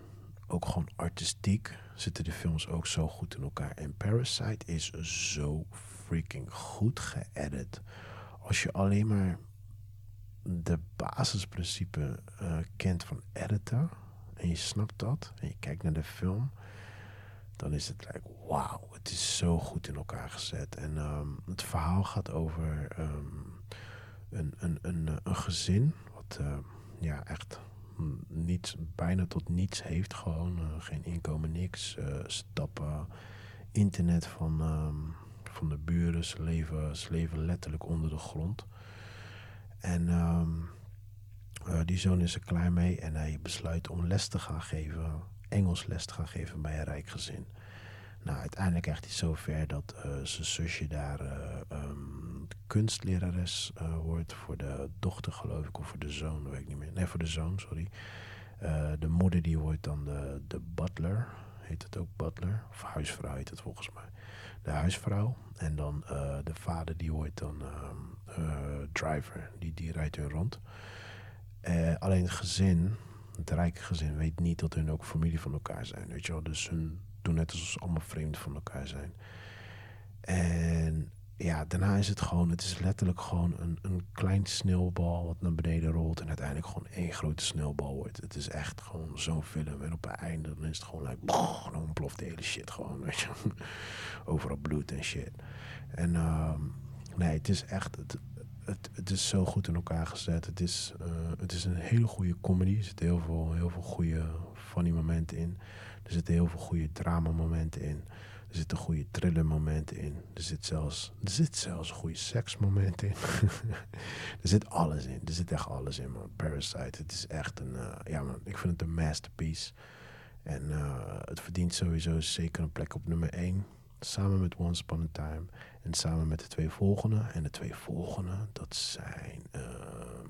ook gewoon artistiek. Zitten de films ook zo goed in elkaar. En Parasite is zo freaking goed geëdit. Als je alleen maar de basisprincipe uh, kent van editen en je snapt dat en je kijkt naar de film, dan is het like, wauw, het is zo goed in elkaar gezet. En um, het verhaal gaat over um, een, een, een, een gezin wat uh, ja, echt niets, bijna tot niets heeft. Gewoon uh, geen inkomen, niks. Uh, stappen, internet van, van de buren. Ze leven, ze leven letterlijk onder de grond. En die zoon is er klaar mee en hij besluit om les te gaan geven Engels les te gaan geven bij een rijk gezin. Nou, uiteindelijk krijgt hij zover dat uh, zijn zusje daar uh, um, kunstlerares uh, wordt voor de dochter, geloof ik, of voor de zoon, weet ik niet meer. Nee, voor de zoon, sorry. de moeder die wordt dan de, de butler, heet het ook butler? Of huisvrouw heet het volgens mij. De huisvrouw. En dan de vader die wordt dan um, driver, die, die rijdt hun rond. alleen het gezin het rijke gezin weet niet dat hun ook familie van elkaar zijn. Weet je wel? Dus hun doen net alsof ze allemaal vreemd van elkaar zijn. En ja, daarna is het gewoon, het is letterlijk gewoon een, een klein sneeuwbal wat naar beneden rolt en uiteindelijk gewoon één grote sneeuwbal wordt. Het is echt gewoon zo'n film. En op het einde dan is het gewoon like, dan ontploft de hele shit gewoon, weet je. Overal bloed en shit. En ehm, nee, het is echt, het, het, het is zo goed in elkaar gezet. Het is, uh, het is een hele goede comedy. Er zitten heel veel, heel veel goede funny momenten in. Er zitten heel veel goede drama momenten in. Er zitten goede thriller momenten in. Er zit zelfs, er zit zelfs goede seksmomenten in. er zit alles in. Er zit echt alles in, man. Parasite. Het is echt een, uh, ja man, ik vind het een masterpiece. En uh, het verdient sowieso zeker een plek op nummer 1. Samen met Once Upon a Time. En samen met de twee volgende. En de twee volgende, dat zijn... Um,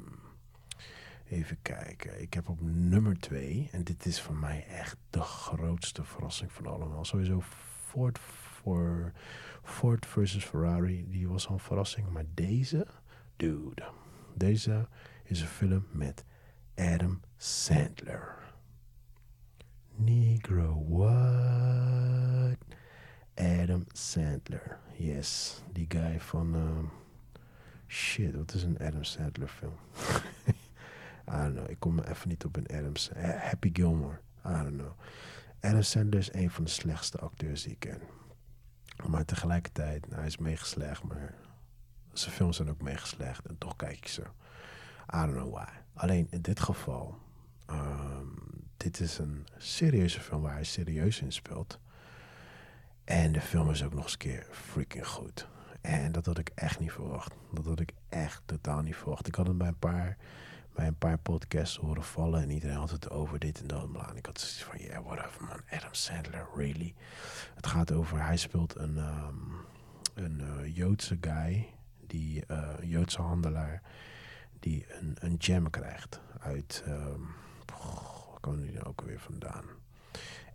even kijken. Ik heb op nummer 2. En dit is voor mij echt de grootste verrassing van allemaal. Sowieso Ford, voor Ford versus Ferrari. Die was al een verrassing. Maar deze, dude. Deze is een film met Adam Sandler. Negro, what? Adam Sandler. Yes, die guy van. Uh, shit, wat is een Adam Sandler film? I. Ik kom me even niet op een Adam Happy Gilmore. I don't know. Adam Sandler is een van de slechtste acteurs die ik ken. Maar tegelijkertijd, nou, hij is meegeslecht, maar zijn films zijn ook meegeslecht. En toch kijk ik ze. I don't know why. Alleen in dit geval, um, dit is een serieuze film waar hij serieus in speelt. En de film is ook nog eens een keer freaking goed. En dat had ik echt niet verwacht. Dat had ik echt totaal niet verwacht. Ik had het bij een paar bij een paar podcasts horen vallen. En iedereen had het over dit en dat. En ik had zoiets van, yeah, whatever man. Adam Sandler, really? Het gaat over, hij speelt een, um, een uh, Joodse guy. Die, uh, Joodse handelaar. Die een, een gem krijgt uit, um, waar komen die nou ook weer vandaan?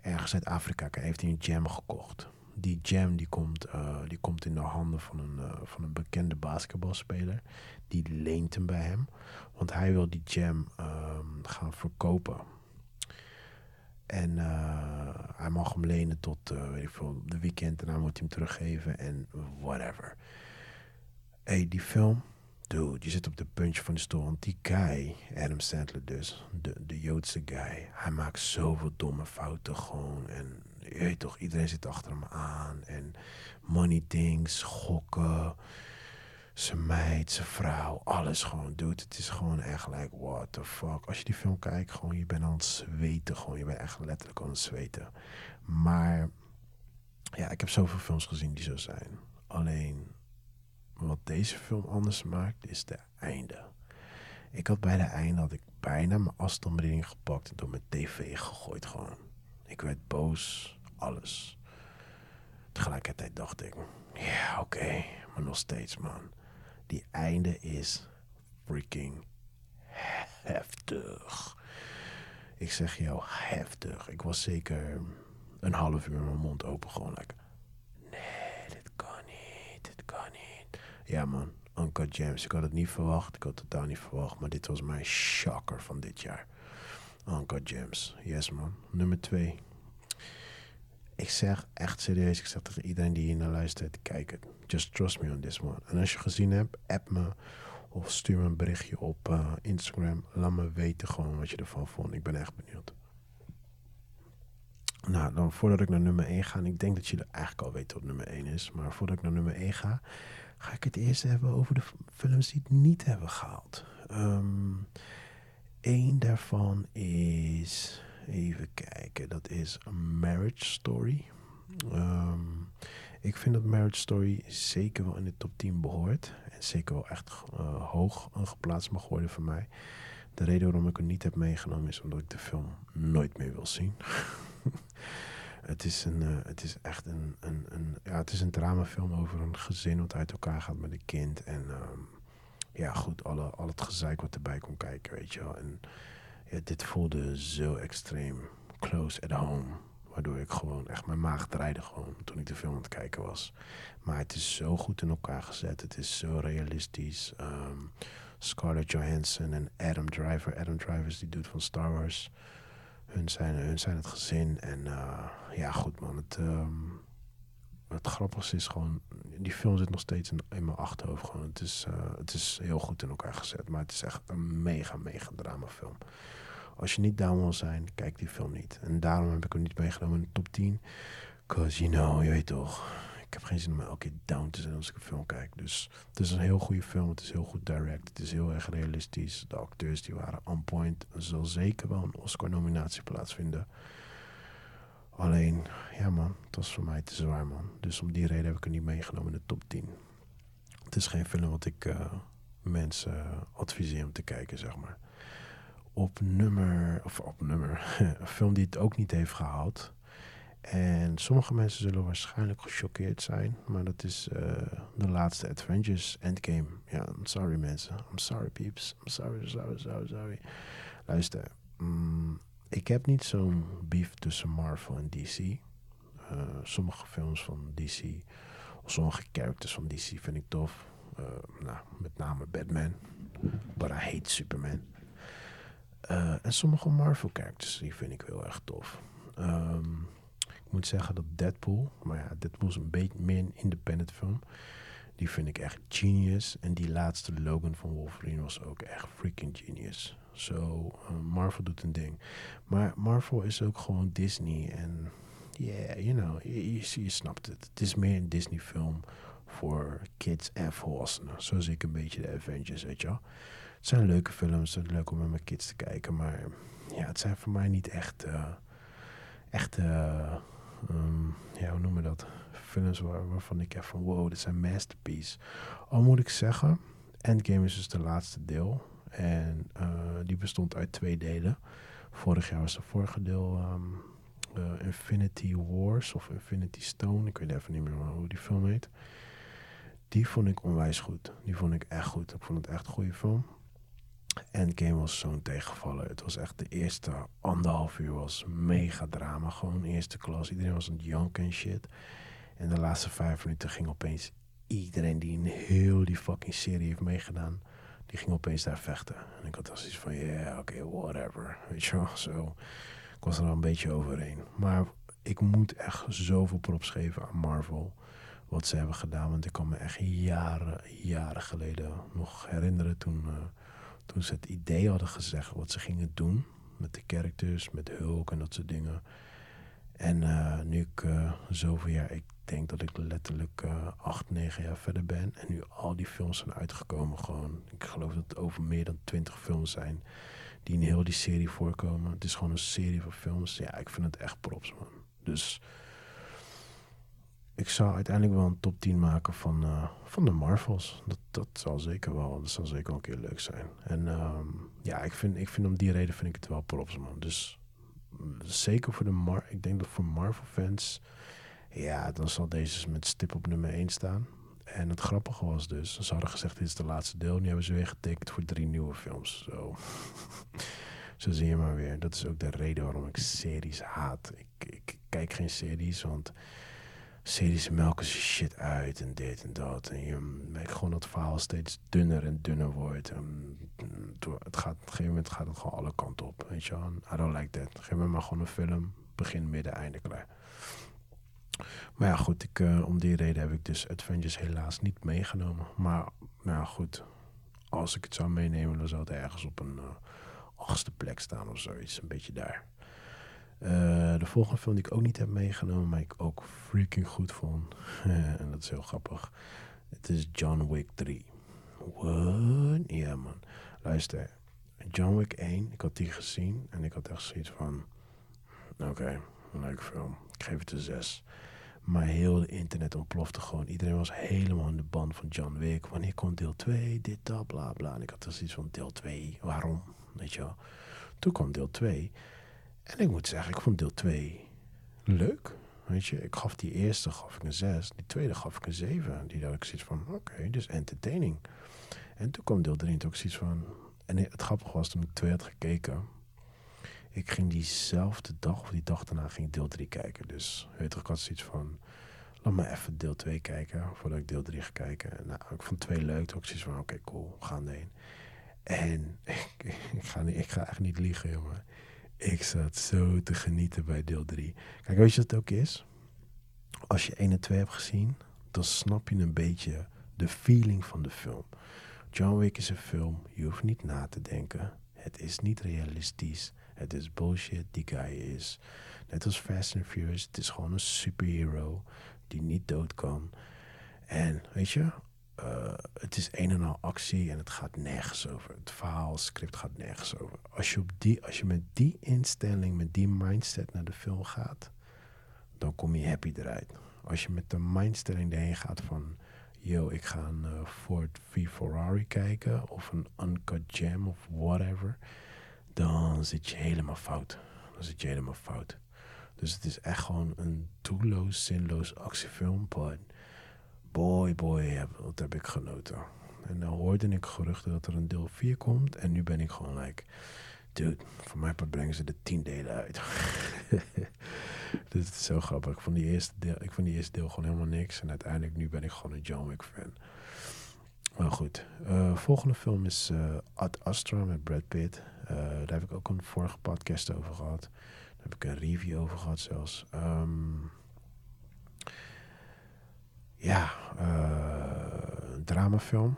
Ergens uit Afrika heeft hij een gem gekocht die jam die komt, uh, die komt in de handen van een, uh, van een bekende basketbalspeler. Die leent hem bij hem. Want hij wil die jam um, gaan verkopen. En uh, hij mag hem lenen tot weet ik veel, de weekend. En dan moet hij hem teruggeven en whatever. Hey, die film. Dude, je zit op de puntje van de stoel. Want die guy, Adam Sandler dus, de, de Joodse guy, hij maakt zoveel domme fouten gewoon. En je toch, iedereen zit achter hem aan. En money things, gokken, zijn meid, zijn vrouw, alles gewoon doet. Het is gewoon echt like, what the fuck. Als je die film kijkt, gewoon, je bent aan het zweten. Gewoon, je bent echt letterlijk aan het zweten. Maar, ja, ik heb zoveel films gezien die zo zijn. Alleen, wat deze film anders maakt, is de einde. Ik had bij de einde, had ik bijna mijn afstandsbediening gepakt en door mijn tv gegooid gewoon. Ik werd boos alles. Tegelijkertijd dacht ik, ja oké, maar nog steeds man. Die einde is freaking heftig. Ik zeg jou, heftig. Ik was zeker een half uur mijn mond open gewoon like, nee, dit kan niet, dit kan niet. Ja man, Uncut James, ik had het niet verwacht, ik had het totaal niet verwacht, maar dit was mijn shocker van dit jaar. Uncut James, yes man. Nummer twee, ik zeg echt serieus, ik zeg tegen iedereen die hier naar luistert, kijk het. Just trust me on this one. En als je gezien hebt, app me of stuur me een berichtje op uh, Instagram. Laat me weten gewoon wat je ervan vond. Ik ben echt benieuwd. Nou, dan voordat ik naar nummer 1 ga, en ik denk dat jullie eigenlijk al weten wat nummer 1 is, maar voordat ik naar nummer 1 ga, ga ik het eerst hebben over de films die het niet hebben gehaald. Um, Eén daarvan is Even kijken, dat is Marriage Story. Um, ik vind dat Marriage Story zeker wel in de top 10 behoort. En zeker wel echt uh, hoog geplaatst mag worden voor mij. De reden waarom ik het niet heb meegenomen is omdat ik de film nooit meer wil zien. het, is een, uh, het is echt een, een, een, ja, het is een dramafilm over een gezin wat uit elkaar gaat met een kind. En um, ja, goed, alle, al het gezeik wat erbij komt kijken, weet je wel. En ja, dit voelde zo extreem close at home. Waardoor ik gewoon echt mijn maag draaide gewoon toen ik de film aan het kijken was. Maar het is zo goed in elkaar gezet. Het is zo realistisch. Um, Scarlett Johansson en Adam Driver. Adam Driver is die dude van Star Wars. Hun zijn, hun zijn het gezin. En uh, ja, goed man. Het, um, het grappigste is gewoon, die film zit nog steeds in, mijn achterhoofd. Gewoon. Het, is, eh, het is heel goed in elkaar gezet, maar het is echt een mega, mega dramafilm. Als je niet down wil zijn, kijk die film niet. En daarom heb ik hem niet meegenomen in de top 10. Cause you know, je weet toch, ik heb geen zin om elke keer down te zijn als ik een film kijk. Dus het is een heel goede film, het is heel goed direct, het is heel erg realistisch. De acteurs die waren on point. Er zal zeker wel een Oscar-nominatie plaatsvinden. Alleen, ja man, het was voor mij te zwaar man. Dus om die reden heb ik er niet meegenomen in de top 10. Het is geen film wat ik uh, mensen adviseer om te kijken, zeg maar. Op nummer, of op nummer, een film die het ook niet heeft gehaald. En sommige mensen zullen waarschijnlijk gechoqueerd zijn, maar dat is uh, de laatste Avengers Endgame. Ja, I'm sorry mensen. I'm sorry peeps. I'm sorry, sorry, sorry, sorry. Luister, mm, ik heb niet zo'n beef tussen Marvel en DC. Uh, sommige films van DC, of sommige characters van DC vind ik tof. Uh, nou, met name Batman. But I hate Superman. Uh, en sommige Marvel characters die vind ik heel erg tof. Um, ik moet zeggen dat Deadpool, maar ja, Deadpool is een beetje meer een independent film. Die vind ik echt genius. En die laatste Logan van Wolverine was ook echt freaking genius. Zo, uh, Marvel doet een ding. Maar Marvel is ook gewoon Disney. En yeah, you know, je, snapt het. Het is meer een Disney film voor kids en volwassenen. Zo zie ik een beetje de Avengers, weet je wel. Het zijn leuke films, het is leuk om met mijn kids te kijken. Maar ja, het zijn voor mij niet echt, uh, echt uh, um, ja, hoe noemen we dat? Films waar, waarvan ik echt van wow, dit zijn masterpieces. Al moet ik zeggen, Endgame is dus de laatste deel. En uh, die bestond uit twee delen. Vorig jaar was het vorige deel um, uh, Infinity Wars of Infinity Stone. Ik weet even niet meer hoe die film heet. Die vond ik onwijs goed. Die vond ik echt goed. Ik vond het echt een goede film. Endgame was zo'n tegenvallen. Het was echt de eerste anderhalf uur was mega drama. Gewoon eerste klas. Iedereen was het janken en shit. En de laatste vijf minuten ging opeens iedereen die in heel die fucking serie heeft meegedaan, die ging opeens daar vechten. En ik had als iets van, ja, yeah, oké, okay, whatever. Weet je wel, zo. Ik was er al een beetje overheen. Maar ik moet echt zoveel props geven aan Marvel. Wat ze hebben gedaan. Want ik kan me echt jaren, jaren geleden nog herinneren toen... Uh, toen ze het idee hadden gezegd wat ze gingen doen met de characters, met Hulk en dat soort dingen. En uh, nu ik uh, zoveel jaar, ik denk dat ik letterlijk uh, acht, negen jaar verder ben. En nu al die films zijn uitgekomen gewoon. Ik geloof dat het over meer dan twintig films zijn die in heel die serie voorkomen. Het is gewoon een serie van films. Ja, ik vind het echt props man. Dus ik zou uiteindelijk wel een top 10 maken van, uh, van de Marvels. Dat, dat zal zeker wel, dat zal zeker wel een keer leuk zijn. En um, ja, ik vind, ik vind om die reden vind ik het wel props, man. Dus zeker voor de Mar ik denk dat voor Marvel fans, ja, dan zal deze met stip op nummer 1 staan. En het grappige was dus, ze hadden gezegd dit is de laatste deel. Nu hebben ze weer getekend voor drie nieuwe films. Zo. Zo zie je maar weer. Dat is ook de reden waarom ik series haat. Ik, ik kijk geen series, want series melken ze shit uit en dit en dat. En je merkt gewoon dat het verhaal steeds dunner en dunner wordt. En het gaat, op een gegeven moment gaat het gewoon alle kanten op. Weet je wel? I don't like that. Geef me maar gewoon een film. Begin, midden, einde, klaar. Maar ja, goed. Ik, uh, om die reden heb ik dus Adventures helaas niet meegenomen. Maar nou ja, goed. Als ik het zou meenemen, dan zou het ergens op een uh, achtste plek staan of zoiets. Een beetje daar. Uh, de volgende film die ik ook niet heb meegenomen, maar ik ook freaking goed vond. en dat is heel grappig. Het is John Wick 3. What? Ja man. Luister. John Wick 1, ik had die gezien en ik had echt zoiets van... Oké, leuke film. Ik geef het een 6. Maar heel het internet ontplofte gewoon. Iedereen was helemaal in de band van John Wick. Wanneer komt deel 2? Dit, dat, bla, bla. En ik had er zoiets van deel 2. Waarom? Weet je wel. Toen kwam deel 2. En ik moet zeggen, ik vond deel 2 leuk. Weet je, ik gaf die eerste gaf ik een 6. Die tweede gaf ik een 7. Die had ik zoiets van, oké, dus entertaining. En toen kwam deel 3 en toen zoiets van... En het grappige was, toen ik 2 had gekeken... Ik ging diezelfde dag of die dag daarna ging deel 3 kijken. Dus weet je, ik had zoiets van... Laat me even deel 2 kijken voordat ik deel 3 ga kijken. Nou, ik vond 2 leuk. Toen van, oké, cool, we gaan heen. En ik, ik, ga niet, ik ga echt niet liegen, jongen. Ik zat zo te genieten bij deel 3. Kijk, weet je wat het ook is? als je 1 en 2 hebt gezien, dan snap je een beetje de feeling van de film. John Wick is een film, je hoeft niet na te denken. Het is niet realistisch. Het is bullshit. Die guy is, net als Fast and Furious, het is gewoon een superhero die niet dood kan. En weet je, uh, het is een en al actie en het gaat nergens over. Het verhaal, script gaat nergens over. Als je, op die, als je met die instelling, met die mindset naar de film gaat, dan kom je happy eruit. Als je met de mindstelling erheen gaat van, yo, ik ga een uh, Ford V Ferrari kijken of een Uncut Gem of whatever, dan zit je helemaal fout. Dan zit je helemaal fout. Dus het is echt gewoon een doelloos, zinloos actiefilm, but boy, boy, wat heb ik genoten. En dan hoorde ik geruchten dat er een deel 4 komt. En nu ben ik gewoon like, dude, voor mij brengen ze de 10 delen uit. Dit is zo grappig. Ik vond, die eerste deel, ik vond die eerste deel gewoon helemaal niks. En uiteindelijk nu ben ik gewoon een John Wick fan. Maar goed, uh, volgende film is uh, Ad Astra met Brad Pitt. Uh, daar heb ik ook een vorige podcast over gehad. Daar heb ik een review over gehad zelfs. Um, ja, uh, dramafilm.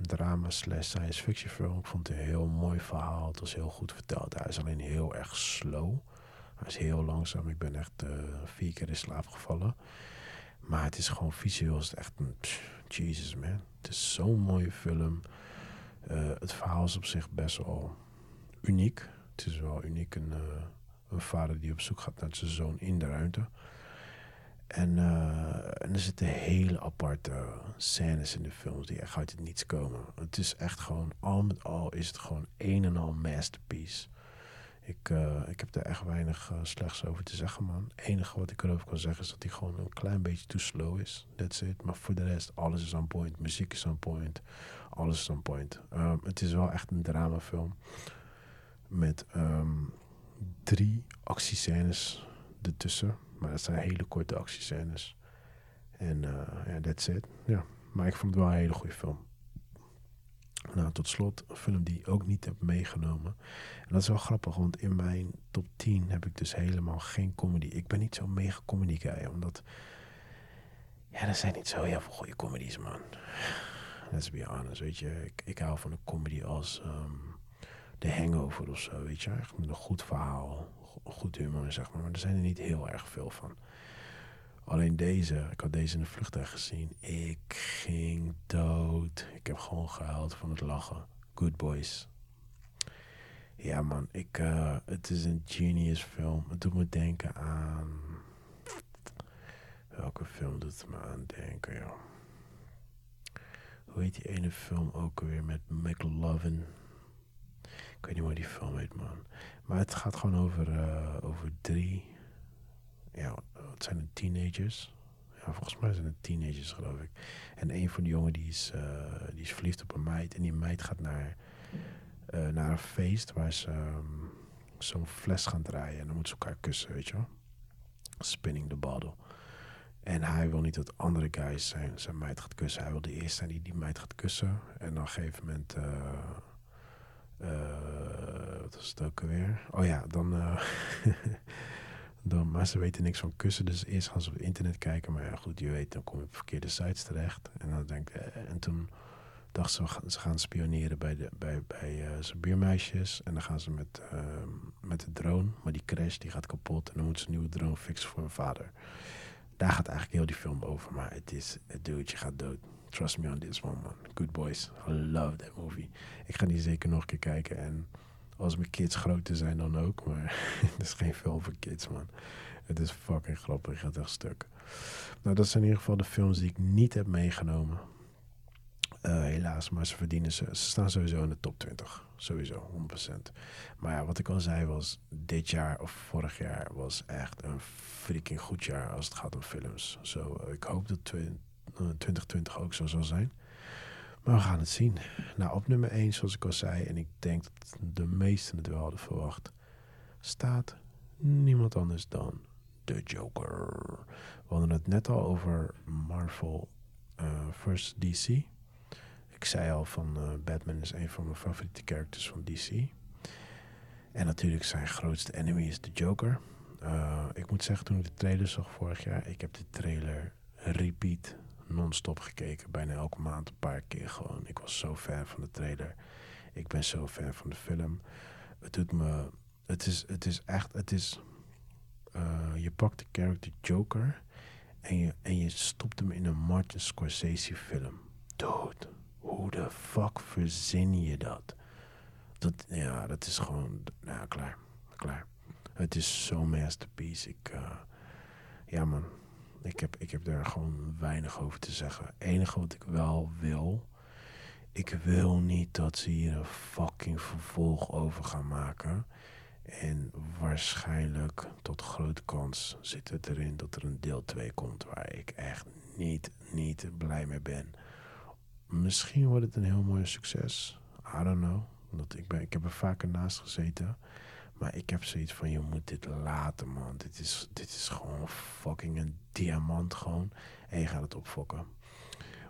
Drama slash science fiction film. Ik vond het een heel mooi verhaal. Het was heel goed verteld. Hij is alleen heel erg slow. Hij is heel langzaam. Ik ben echt uh, vier keer in slaap gevallen. Maar het is gewoon visueel. Is het echt een... Jesus man. Het is zo'n mooie film. Het verhaal is op zich best wel uniek. Het is wel uniek. Een, een vader die op zoek gaat naar zijn zoon in de ruimte. En, uh, en er zitten hele aparte scènes in de films die echt uit het niets komen. Het is echt gewoon, al met al is het gewoon een en al masterpiece. Ik, uh, ik heb er echt weinig slechts over te zeggen, man. Het enige wat ik erover kan zeggen is dat hij gewoon een klein beetje te slow is. That's it. Maar voor de rest, alles is on point. Muziek is on point. Alles is on point. Um, het is wel echt een dramafilm. Met um, drie actiescènes ertussen maar dat zijn hele korte actiescènes. En uh, ja, that's it. Ja. Maar ik vond het wel een hele goede film. Nou, tot slot, een film die ik ook niet heb meegenomen. En dat is wel grappig, want in mijn top 10 heb ik dus helemaal geen comedy. Ik ben niet zo'n mega comedy omdat... Ja, er zijn niet zo heel veel goede comedies, man. Let's be honest, weet je. Ik, ik hou van een comedy als um, The Hangover of zo, weet je. Echt een goed verhaal, goed humor, zeg maar. Maar er zijn er niet heel erg veel van. Alleen deze, ik had deze in de vliegtuig gezien. Ik ging dood. Ik heb gewoon gehuild van het lachen. Good Boys. Ja man, ik, uh, het is een genius film. Het doet me denken aan... Welke film doet het me aan denken, joh? Hoe heet die ene film ook weer met McLovin? Ik weet niet hoe die film heet, man. Maar het gaat gewoon over, uh, over drie. Ja, het zijn het teenagers. Ja, volgens mij zijn het teenagers, geloof ik. En een van die jongen die is, uh, die is verliefd op een meid. En die meid gaat naar, uh, naar een feest waar ze um, zo'n fles gaan draaien. En dan moeten ze elkaar kussen, weet je wel. Spinning the bottle. En hij wil niet dat andere guys zijn, zijn meid gaat kussen. Hij wil de eerste zijn die die meid gaat kussen. En op een gegeven moment wat was het ook alweer? Oh ja, dan, uh, dan. Maar ze weten niks van kussen. Dus eerst gaan ze op het internet kijken. Maar ja, goed, je weet, dan kom je op verkeerde sites terecht. En, dan denk, uh, en toen dacht ze, ze gaan spioneren bij, de, bij, bij uh, zijn buurmeisjes. En dan gaan ze met, ehm, met de drone. Maar die crash die gaat kapot. En dan moeten ze een nieuwe drone fixen voor hun vader. Daar gaat eigenlijk heel die film over. Maar het is, dude, je gaat dood. Trust me on this one, man. Good Boys. I love that movie. Ik ga die zeker nog een keer kijken. En als mijn kids groter zijn dan ook. Maar het is geen film voor kids, man. Het is fucking grappig. Het gaat echt stuk. Nou, dat zijn in ieder geval de films die ik niet heb meegenomen. Uh, helaas, maar ze verdienen ze. Ze staan sowieso in de top 20. Sowieso, 100%. Maar ja, wat ik al zei was, dit jaar of vorig jaar was echt een freaking goed jaar als het gaat om films. Zo, ik hoop dat 2020 ook zo zal zijn. Maar we gaan het zien. Nou, op nummer 1, zoals ik al zei, en ik denk dat de meesten het wel hadden verwacht, staat niemand anders dan de Joker. We hadden het net al over Marvel uh, vs. DC. Ik zei al van uh, Batman is een van mijn favoriete characters van DC. En natuurlijk zijn grootste enemy is de Joker. Ik moet zeggen, toen ik de trailer zag vorig jaar, ik heb de trailer repeat non-stop gekeken. Bijna elke maand een paar keer gewoon. Ik was zo fan van de trailer. Ik ben zo fan van de film. Het doet me. Het is, het is echt. Het is. Uh, je pakt de character Joker. En je, en je stopt hem in een Martin Scorsese film. Dude, hoe de fuck verzin je dat? dat ja, dat is gewoon. Nou, klaar. Klaar. Het is zo'n masterpiece. Ik. Uh, ja, man. Ik heb, ik heb daar gewoon weinig over te zeggen. Het enige wat ik wel wil. Ik wil niet dat ze hier een fucking vervolg over gaan maken. En waarschijnlijk, tot grote kans, zit het erin dat er een deel 2 komt waar ik echt niet, niet blij mee ben. Misschien wordt het een heel mooi succes. I don't know. Dat ik, ben, ik heb er vaker naast gezeten. Maar ik heb zoiets van, je moet dit laten, man. Dit is, dit is gewoon fucking een diamant gewoon. En je gaat het opfokken.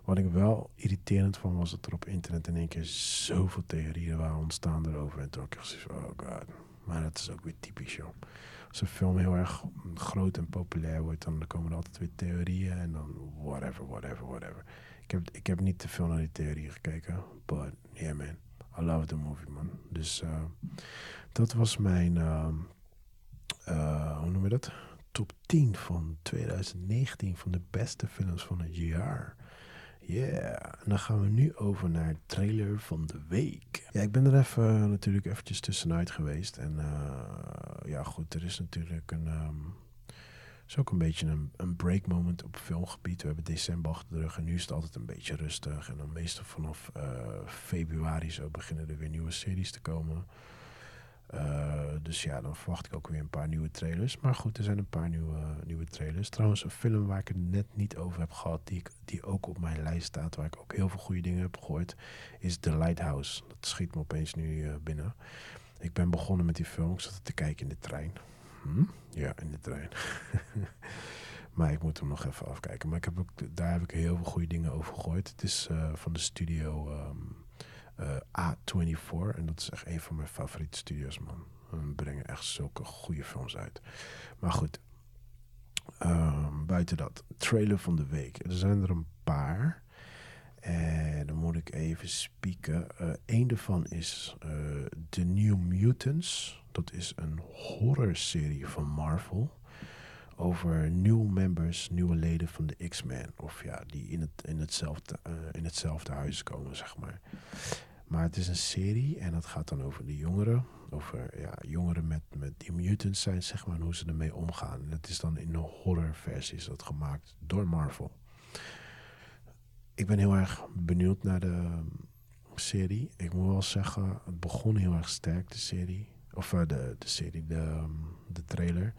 Wat ik wel irriterend vond, was dat er op internet in één keer zoveel theorieën waren ontstaan erover. En toen ik gezegd, oh god. Maar dat is ook weer typisch, joh. Als een film heel erg groot en populair wordt, dan komen er altijd weer theorieën. En dan whatever, whatever, whatever. Ik heb, ik heb niet te veel naar die theorieën gekeken. But, yeah man. I love the movie, man. Dus uh, dat was mijn, uh, uh, hoe noem je dat? Top 10 van 2019 van de beste films van het jaar. Yeah, en dan gaan we nu over naar trailer van de week. Ja, ik ben er even natuurlijk eventjes tussenuit geweest. En ja, goed, er is natuurlijk een... Um, is ook een beetje een, een break moment op filmgebied. We hebben december achter de rug en nu is het altijd een beetje rustig. En dan meestal vanaf februari zo beginnen er weer nieuwe series te komen. Uh, dus ja, dan verwacht ik ook weer een paar nieuwe trailers. Maar goed, er zijn een paar nieuwe, nieuwe trailers. Trouwens, een film waar ik het net niet over heb gehad, die, ik, die ook op mijn lijst staat, waar ik ook heel veel goede dingen heb gehoord, is The Lighthouse. Dat schiet me opeens nu uh, binnen. Ik ben begonnen met die film, ik zat te kijken in de trein. Hm? Ja, in de trein. maar ik moet hem nog even afkijken. Maar ik heb ook, daar heb ik heel veel goede dingen over gegooid. Het is uh, van de studio uh, A24. En dat is echt een van mijn favoriete studios, man. We brengen echt zulke goede films uit. Maar goed. Um, buiten dat, trailer van de week. Er zijn er een paar. En dan moet ik even spieken. Uh, Eén daarvan is The New Mutants. Dat is een horrorserie van Marvel. Over nieuwe members, nieuwe leden van de X-Men. Of ja, die in, het, in, hetzelfde, in hetzelfde huis komen, zeg maar. Maar het is een serie en dat gaat dan over de jongeren. Over ja, jongeren met, met die mutants zijn, zeg maar, en hoe ze ermee omgaan. En het is dan in een horrorversie is dat gemaakt door Marvel. Ik ben heel erg benieuwd naar de serie. Ik moet wel zeggen, het begon heel erg sterk, de serie. Of uh, de, de serie, de, de trailer.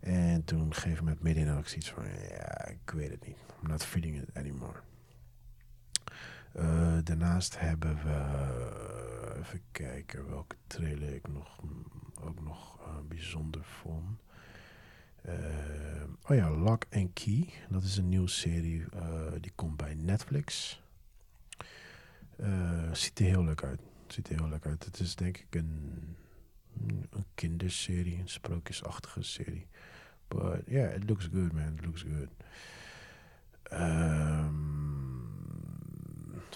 En toen geef ik met midden in zoiets van, ja, ik weet het niet. I'm not feeling it anymore. Uh, daarnaast hebben we, even kijken welke trailer ik nog, ook nog uh, bijzonder vond. Oh ja, Lock and Key. Dat is een nieuwe serie. die komt bij Netflix. ziet er heel leuk uit. Ziet er heel leuk uit. Het is denk ik een kinderserie, een sprookjesachtige serie. But yeah, it looks good, man. It looks good. Um,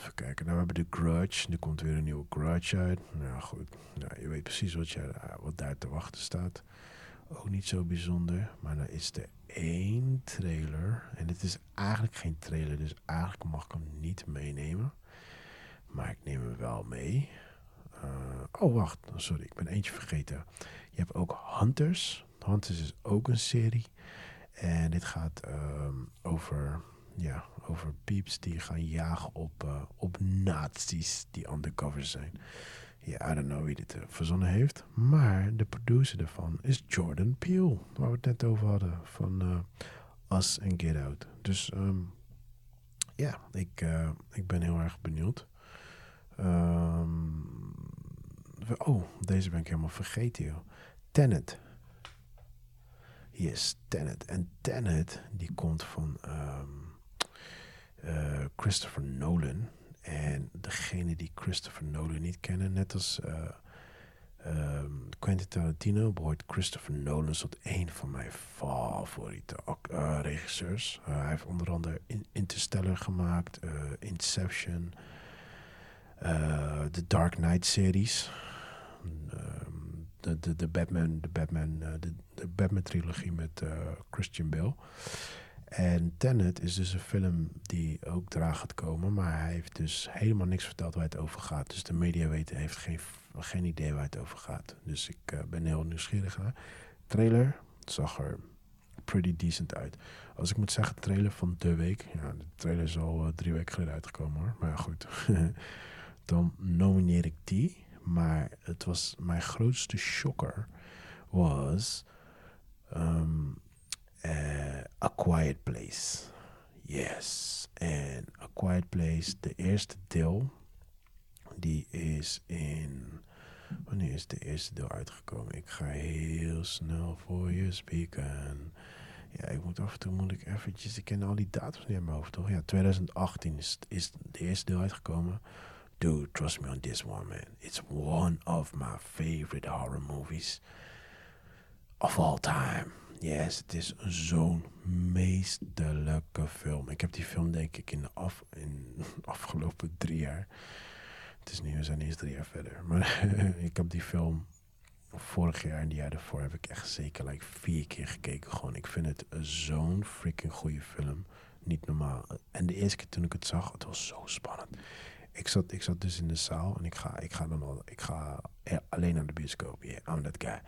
even kijken. Nou, we hebben de Grudge. Er komt weer een nieuwe Grudge uit. Nou goed, nou, je weet precies wat, je, wat daar te wachten staat. Ook niet zo bijzonder. Maar dan is er één trailer. En het is eigenlijk geen trailer, dus eigenlijk mag ik hem niet meenemen. Maar ik neem hem wel mee. Uh, oh, wacht. Sorry, ik ben eentje vergeten. Je hebt ook Hunters. Hunters is ook een serie. En dit gaat um, over, ja, over pieps die gaan jagen op, uh, op nazi's die undercover zijn. Ja, I don't know wie dit uh, verzonnen heeft. Maar de producer ervan is Jordan Peele. Waar we het net over hadden. Van Us and Get Out. Dus um, ja, ik, ik ben heel erg benieuwd. Um, oh, deze ben ik helemaal vergeten, joh. Tenet. Yes, Tenet. En Tenet, die komt van um, uh, Christopher Nolan. En degene die Christopher Nolan niet kennen, net als uh, ehm, Quentin Tarantino behoort Christopher Nolan tot een van mijn favoriete uh, regisseurs. Hij heeft onder andere Interstellar gemaakt, Inception, de Dark Knight series, ehm, de, de, de Batman, de Batman, de, de Batman trilogie met Christian Bale. En Tenet is dus een film die ook eraan gaat komen, maar hij heeft dus helemaal niks verteld waar het over gaat. Dus de media weten, heeft geen, geen idee waar het over gaat. Dus ik uh, ben heel nieuwsgierig naar. Trailer zag er pretty decent uit. Als ik moet zeggen, trailer van de week. Ja, de trailer is al uh, drie weken geleden uitgekomen hoor. Maar goed. Dan nomineer ik die. Maar het was mijn grootste shocker was... Um, uh, A Quiet Place. Yes. En A Quiet Place, de eerste deel, die is in. Wanneer is de eerste deel uitgekomen? Ik ga heel snel voor je spieken. Ja, ik moet af en toe moet ik eventjes. Ik ken al die datums niet in mijn hoofd, toch? Ja, 2018 is, is de eerste deel uitgekomen. Dude, trust me on this one, man. It's one of my favorite horror movies of all time. Yes, het is zo'n meesterlijke film. Ik heb die film denk ik in de afgelopen drie jaar. Het is nu, we zijn drie jaar verder. Maar ik heb die film vorig jaar en die jaar ervoor heb ik echt zeker like vier keer gekeken. Gewoon, ik vind het zo'n freaking goede film. Niet normaal. En de eerste keer toen ik het zag, het was zo spannend. Ik zat, ik zat dus in de zaal en ik ga, ik ga dan al, ik ga alleen naar de bioscoop. Yeah, I'm that guy.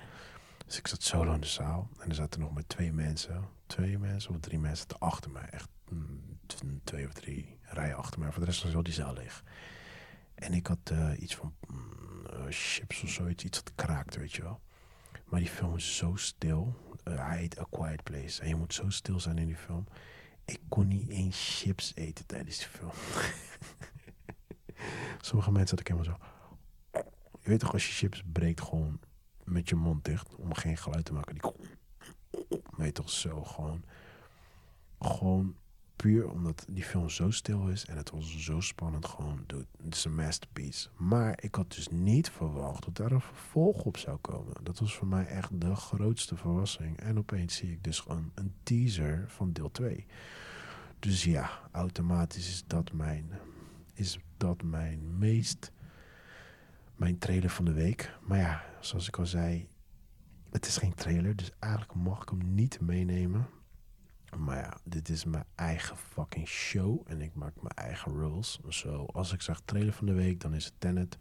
Dus ik zat solo in de zaal en er zaten nog maar twee mensen. Twee mensen of drie mensen achter mij. Echt mm, twee of drie rijen achter mij. Voor de rest was wel die zaal leeg. En ik had uh, iets van mm, uh, chips of zoiets. Iets dat kraakt, weet je wel. Maar die film is zo stil. Uh, hij heet A Quiet Place. En je moet zo stil zijn in die film. Ik kon niet eens chips eten tijdens die film. Sommige mensen had ik helemaal zo... Je weet toch, als je chips breekt, gewoon met je mond dicht om geen geluid te maken. Die toch zo gewoon. Gewoon puur omdat die film zo stil is en het was zo spannend. Gewoon, dude, het is een masterpiece. Maar ik had dus niet verwacht dat daar een vervolg op zou komen. Dat was voor mij echt de grootste verrassing. En opeens zie ik dus gewoon een teaser van deel 2. Dus ja, automatisch is dat mijn, is dat mijn meest mijn trailer van de week. Maar ja, zoals ik al zei, het is geen trailer, dus eigenlijk mag ik hem niet meenemen. Maar ja, dit is mijn eigen fucking show en ik maak mijn eigen rules. Zo, als ik zeg trailer van de week, dan is het Tenet.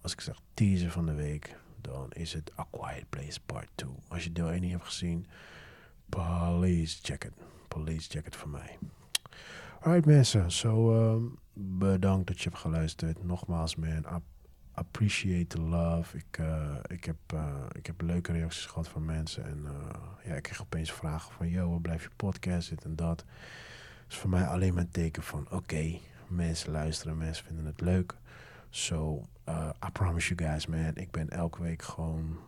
Als ik zeg teaser van de week, dan is het A Quiet Place Part 2. Als je deel 1 niet hebt gezien, please check it. Please check it voor mij. Alright mensen, zo um, bedankt dat je hebt geluisterd. Nogmaals man, appreciate the love. Ik, uh, ik, heb, uh, ik heb leuke reacties gehad van mensen. En uh, ja, ik kreeg opeens vragen van... Yo, waar blijf je podcast, dit en dat. is voor mij alleen maar een teken van... Oké, mensen luisteren, mensen vinden het leuk. So, I promise you guys, man. Ik ben elke week gewoon...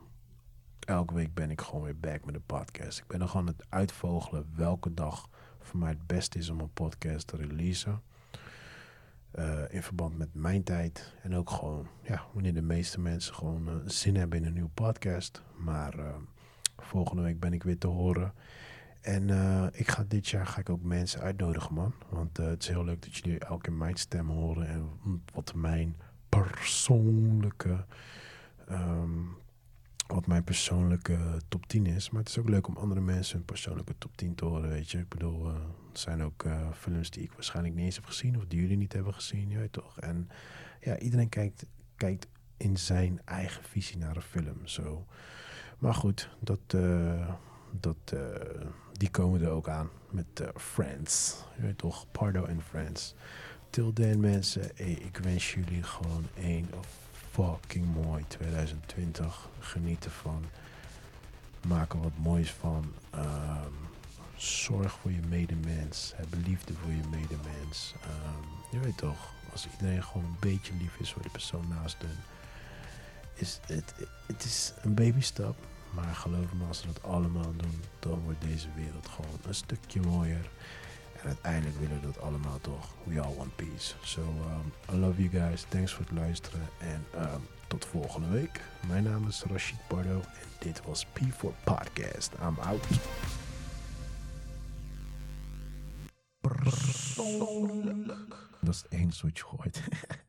Elke week ben ik gewoon weer back met de podcast. Ik ben nog aan het uitvogelen welke dag voor mij het beste is om een podcast te releasen. Uh, in verband met mijn tijd. En ook gewoon, ja, wanneer de meeste mensen gewoon uh, zin hebben in een nieuwe podcast. Maar uh, volgende week ben ik weer te horen. En ik ga dit jaar ga ik ook mensen uitnodigen, man. Want het is heel leuk dat jullie elke keer mijn stem horen. En wat mijn persoonlijke um, wat mijn persoonlijke top 10 is. Maar het is ook leuk om andere mensen hun persoonlijke top 10 te horen, weet je. Ik bedoel, er zijn ook uh, films die ik waarschijnlijk niet eens heb gezien... of die jullie niet hebben gezien, weet toch. En ja, iedereen kijkt, kijkt in zijn eigen visie naar een film, zo. Maar goed, dat, dat, die komen er ook aan met Friends. Toch, Pardo en Friends. Till then mensen, ik wens jullie gewoon één of fucking mooi 2020. Geniet ervan. Maak er wat moois van. Um, zorg voor je medemens. Heb liefde voor je medemens. Um, je weet toch, als iedereen gewoon een beetje lief is voor de persoon naast hun. Is het, het is een babystap. Maar geloof me, als we dat allemaal doen, dan wordt deze wereld gewoon een stukje mooier. En uiteindelijk willen we dat allemaal toch. We all want peace. So, um, I love you guys. Thanks voor het luisteren. En um, tot volgende week. Mijn naam is Rashid Pardo. En dit was P4 Podcast. I'm out. Dat is het enige wat je gooit.